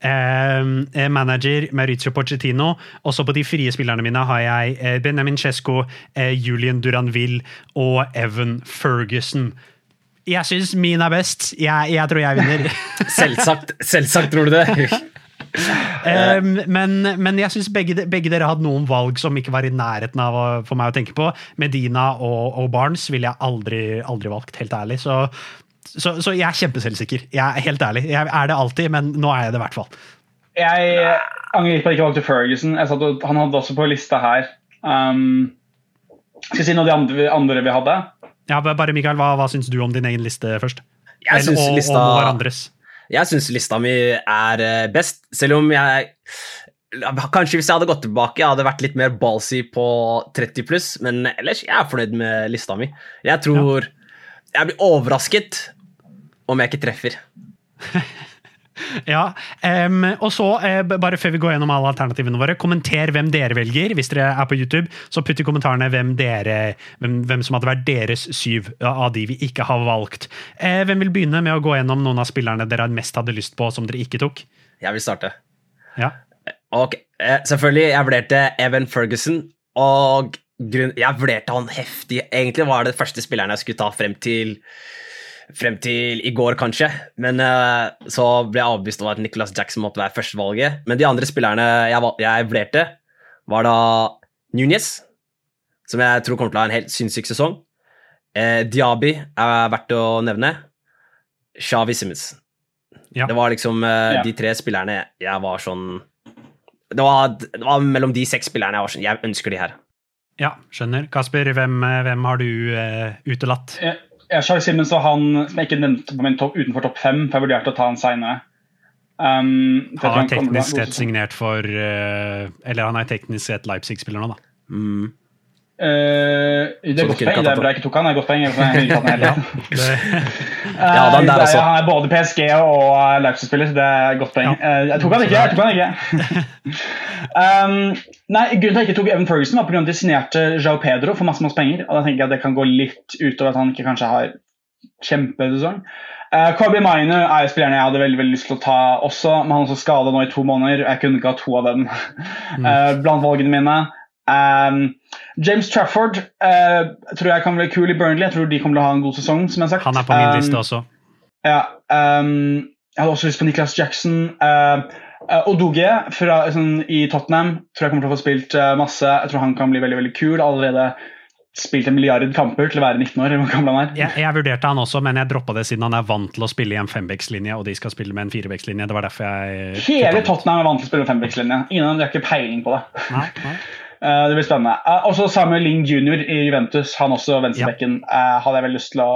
Manager Maurizio Pochettino. Også på de frie spillerne mine har jeg Benjamin Cesco, Julian Duranville og Evan Ferguson. Jeg syns min er best. Jeg, jeg tror jeg vinner. Selvsagt, selvsagt tror du det. Um, men, men jeg syns begge, begge dere hadde noen valg som ikke var i nærheten av å, for meg å tenke på. Medina og, og Barnes ville jeg aldri, aldri valgt, helt ærlig. Så, så, så jeg er kjempeselvsikker. Jeg er helt ærlig. Jeg er det alltid, men nå er jeg det i hvert fall. jeg angrer ikke på at jeg ikke valgte Ferguson. Jeg satt, han hadde også på lista her. Um, skal jeg si noe av de andre, andre vi hadde? Ja, bare Mikael, Hva, hva syns du om din egen liste først? Jeg Eller- syns og, lista og hverandres. Jeg syns lista mi er eh, best, selv om jeg Kanskje hvis jeg hadde gått tilbake, jeg hadde vært litt mer ballsy på 30 pluss, men ellers jeg er fornøyd med lista mi. Jeg tror Jeg blir overrasket om jeg ikke treffer. Ja, um, og så, eh, bare før vi går gjennom alle alternativene våre, kommenter hvem dere velger. Hvis dere er på YouTube, så putt i kommentarene hvem, dere, hvem, hvem som hadde vært deres syv av de vi ikke har valgt. Eh, hvem vil begynne med å gå gjennom noen av spillerne dere mest hadde lyst på, som dere ikke tok? Jeg vil starte. Ja. Ok, eh, Selvfølgelig, jeg vurderte Evan Ferguson, og grunn, jeg vurderte han heftig. Egentlig var det første spilleren jeg skulle ta frem til Frem til i går, kanskje, men uh, så ble jeg avbevist om at Nicholas Jackson måtte være førstevalget. Men de andre spillerne jeg, jeg vurderte, var da Nunes, som jeg tror kommer til å ha en helt sinnssyk sesong. Eh, Diaby er verdt å nevne. Shawi Simmons. Ja. Det var liksom eh, de tre spillerne jeg var sånn det var, det var mellom de seks spillerne jeg var sånn Jeg ønsker de her. ja, skjønner. Kasper, hvem, eh, hvem har du eh, utelatt? Jeg, Charles Simmons var han som jeg ikke nevnte på min topp, utenfor topp fem, for jeg vurderte å ta han seinere. Um, Han er teknisk sett signert for uh, Eller han er teknisk sett Leipzig-spiller nå, da. Mm. Uh, det er godt poeng. Det er bra jeg ikke tok han. Det er godt poeng. Også. Han er både PSG og Leipzig-spiller, så det er godt poeng. Ja. Uh, jeg tok han ikke. jeg tok han ikke. um, nei, Grunnen til at jeg ikke tok Evan Ferguson, var pga. at de signerte Jao Pedro for masse masse penger. og da tenker jeg at Det kan gå litt utover at han ikke kanskje har kjempesesong. Uh, Kobe Mine er spillerne jeg hadde veldig, veldig lyst til å ta også, men han er også skada nå i to måneder. Jeg kunne ikke ha to av dem uh, blant valgene mine. Um, James Trafford uh, tror jeg kan bli kul i Burnley. Jeg tror de kommer til å ha en god sesong. som jeg har sagt. Han er på min um, liste også. Ja, um, jeg hadde også lyst på Niklas Jackson. Uh, uh, Odoge fra, sånn, i Tottenham tror jeg kommer til å få spilt uh, masse. Jeg tror han kan bli veldig veldig kul. Allerede spilt en milliard kamper til å være 19 år. Jeg, jeg vurderte han også, men jeg droppa det siden han er vant til å spille i en fembekslinje, og de skal spille med en firebeckslinje. Det var derfor jeg Hele Tottenham er vant til å spille med fembeckslinje. Ingen av dem har ikke peiling på det. Nei, nei. Uh, det blir spennende. Uh, også Samuel Ling jr. i Juventus. Han også venstrebekken ja. uh, hadde jeg veldig lyst til å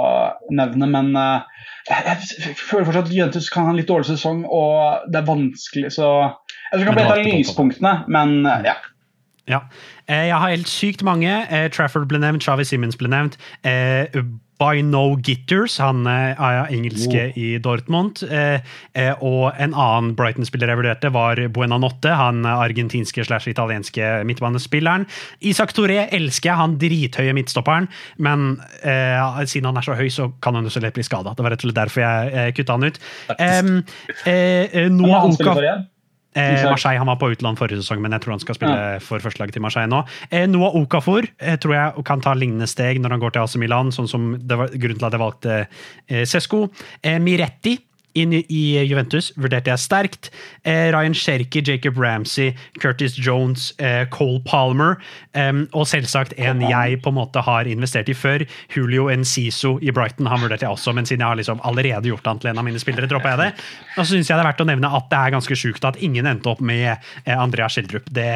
nevne, men jeg, jeg, føler fortsatt at Juventus kan ha en litt dårlig sesong, og det er vanskelig, så Jeg tror det kan bli et av lyspunktene, men ja. Ja. Jeg har helt sykt mange. Trafford ble nevnt, Chavi Simmons ble nevnt. By No Gitters, han er engelske wow. i Dortmund. Eh, eh, og en annen Brighton-spiller jeg vurderte, var Buena Notte, han argentinske slash italienske midtbanespilleren. Isak Toré elsker jeg, han drithøye midtstopperen, men eh, siden han er så høy, så kan han jo så lett bli skada. Det var rett og slett derfor jeg eh, kutta han ut. Um, Noah Oka Eh, Marseille han var på utland forrige sesong, men jeg tror han skal spille ja. for førstelaget til Marseille nå. Eh, Noah Okafor eh, tror jeg kan ta lignende steg når han går til AC Milan, sånn som det var grunnen til at jeg valgte eh, Sesko. Eh, Miretti inn i Juventus vurderte jeg sterkt. Eh, Ryan Cherky, Jacob Ramsey, Curtis Jones, eh, Cole Palmer eh, og selvsagt en jeg på en måte har investert i før, Julio Enciso i Brighton. Han vurderte jeg også, men siden jeg har liksom allerede gjort han til en av mine spillere, dropper jeg det. Og så syns jeg det er verdt å nevne at det er ganske sjukt at ingen endte opp med eh, Andrea Schjelderup. Det,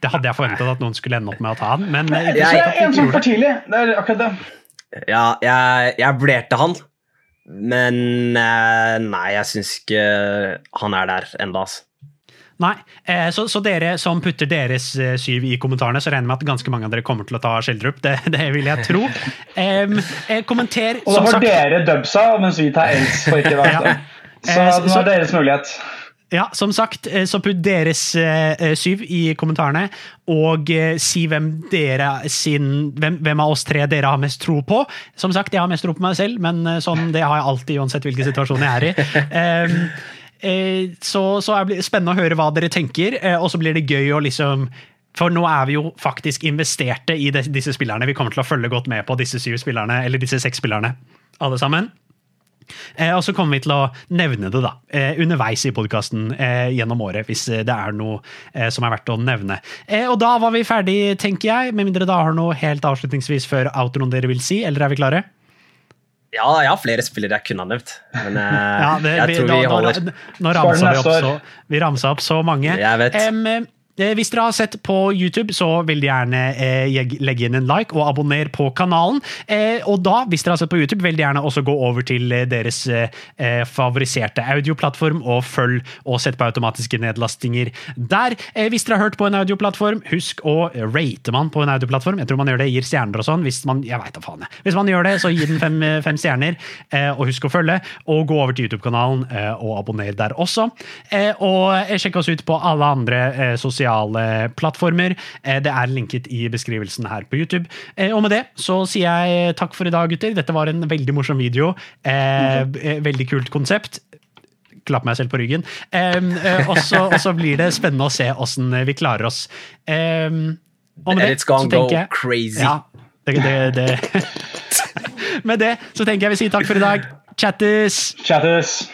det, hadde jeg forventet at noen skulle ende opp med å ta han, men eh, jeg, jeg, jeg, En som for tidlig. Det er akkurat det. Ja, jeg, jeg vurderte han. Men eh, nei, jeg syns ikke han er der enda, altså. Nei, eh, så, så, dere som putter deres eh, syv i kommentarene, så regner jeg med at ganske mange av dere kommer til å ta Skjeldrup. Det, det vil jeg tro. Um, kommenter Og da får dere dubsa, mens vi tar ens for ikke å være ja. Så det var deres mulighet. Ja, som sagt, eh, så putt deres eh, syv i kommentarene, og eh, si hvem, dere sin, hvem, hvem, av oss tre dere har mest tro på. Som sagt, jeg har mest tro på meg selv, men uh, sånn, det har jeg alltid, uansett hvilken situasjon jeg er i. Um, så, så det spennende å høre hva dere tenker, og så blir det gøy å liksom for nå er vi jo faktisk investerte i disse spillerne. Vi kommer til å følge godt med på disse syv spillerne, eller disse seks spillerne, alle sammen. Eh, og så kommer vi til å nevne det da, eh, underveis i podkasten eh, gjennom året, hvis det er noe eh, som er verdt å nevne. Eh, og da var vi ferdig, tenker jeg, med mindre da har noe helt avslutningsvis før outroen dere vil si, eller er vi klare? Ja, jeg har flere spillere jeg kunne ha nevnt, men eh, ja, det, jeg tror vi, vi holder Nå ramsa vi opp så, vi ramsa opp så mange. Jeg vet. Um, Eh, hvis dere har sett på YouTube, så vil gjerne eh, legge inn en like og abonner på kanalen. Eh, og da, hvis dere har sett på YouTube, vil gjerne også gå over til eh, deres eh, eh, favoriserte audioplattform og følg og sett på automatiske nedlastinger der. hvis dere har hørt på en audioplattform, husk å rate man på en audioplattform. Jeg tror man gjør det, gir stjerner og sånn. Hvis man jeg vet da faen jeg. Hvis man gjør det, så gi den fem, fem stjerner, og husk å følge. Og gå over til YouTube-kanalen og abonner der også. og sjekk oss ut på alle andre sosiale sosiale plattformer. Eh, det er linket i beskrivelsen her på YouTube. Eh, og med det så sier jeg takk for i dag, gutter. Dette var en veldig morsom video. Eh, veldig kult konsept klappe meg selv på ryggen. Um, og, så, blir det spennende å se åssen vi klarer oss. Um, og med det, så tenker jeg crazy. Ja, det, det, det. med det så tenker jeg vi sier takk for i dag. Chattis! Chattes.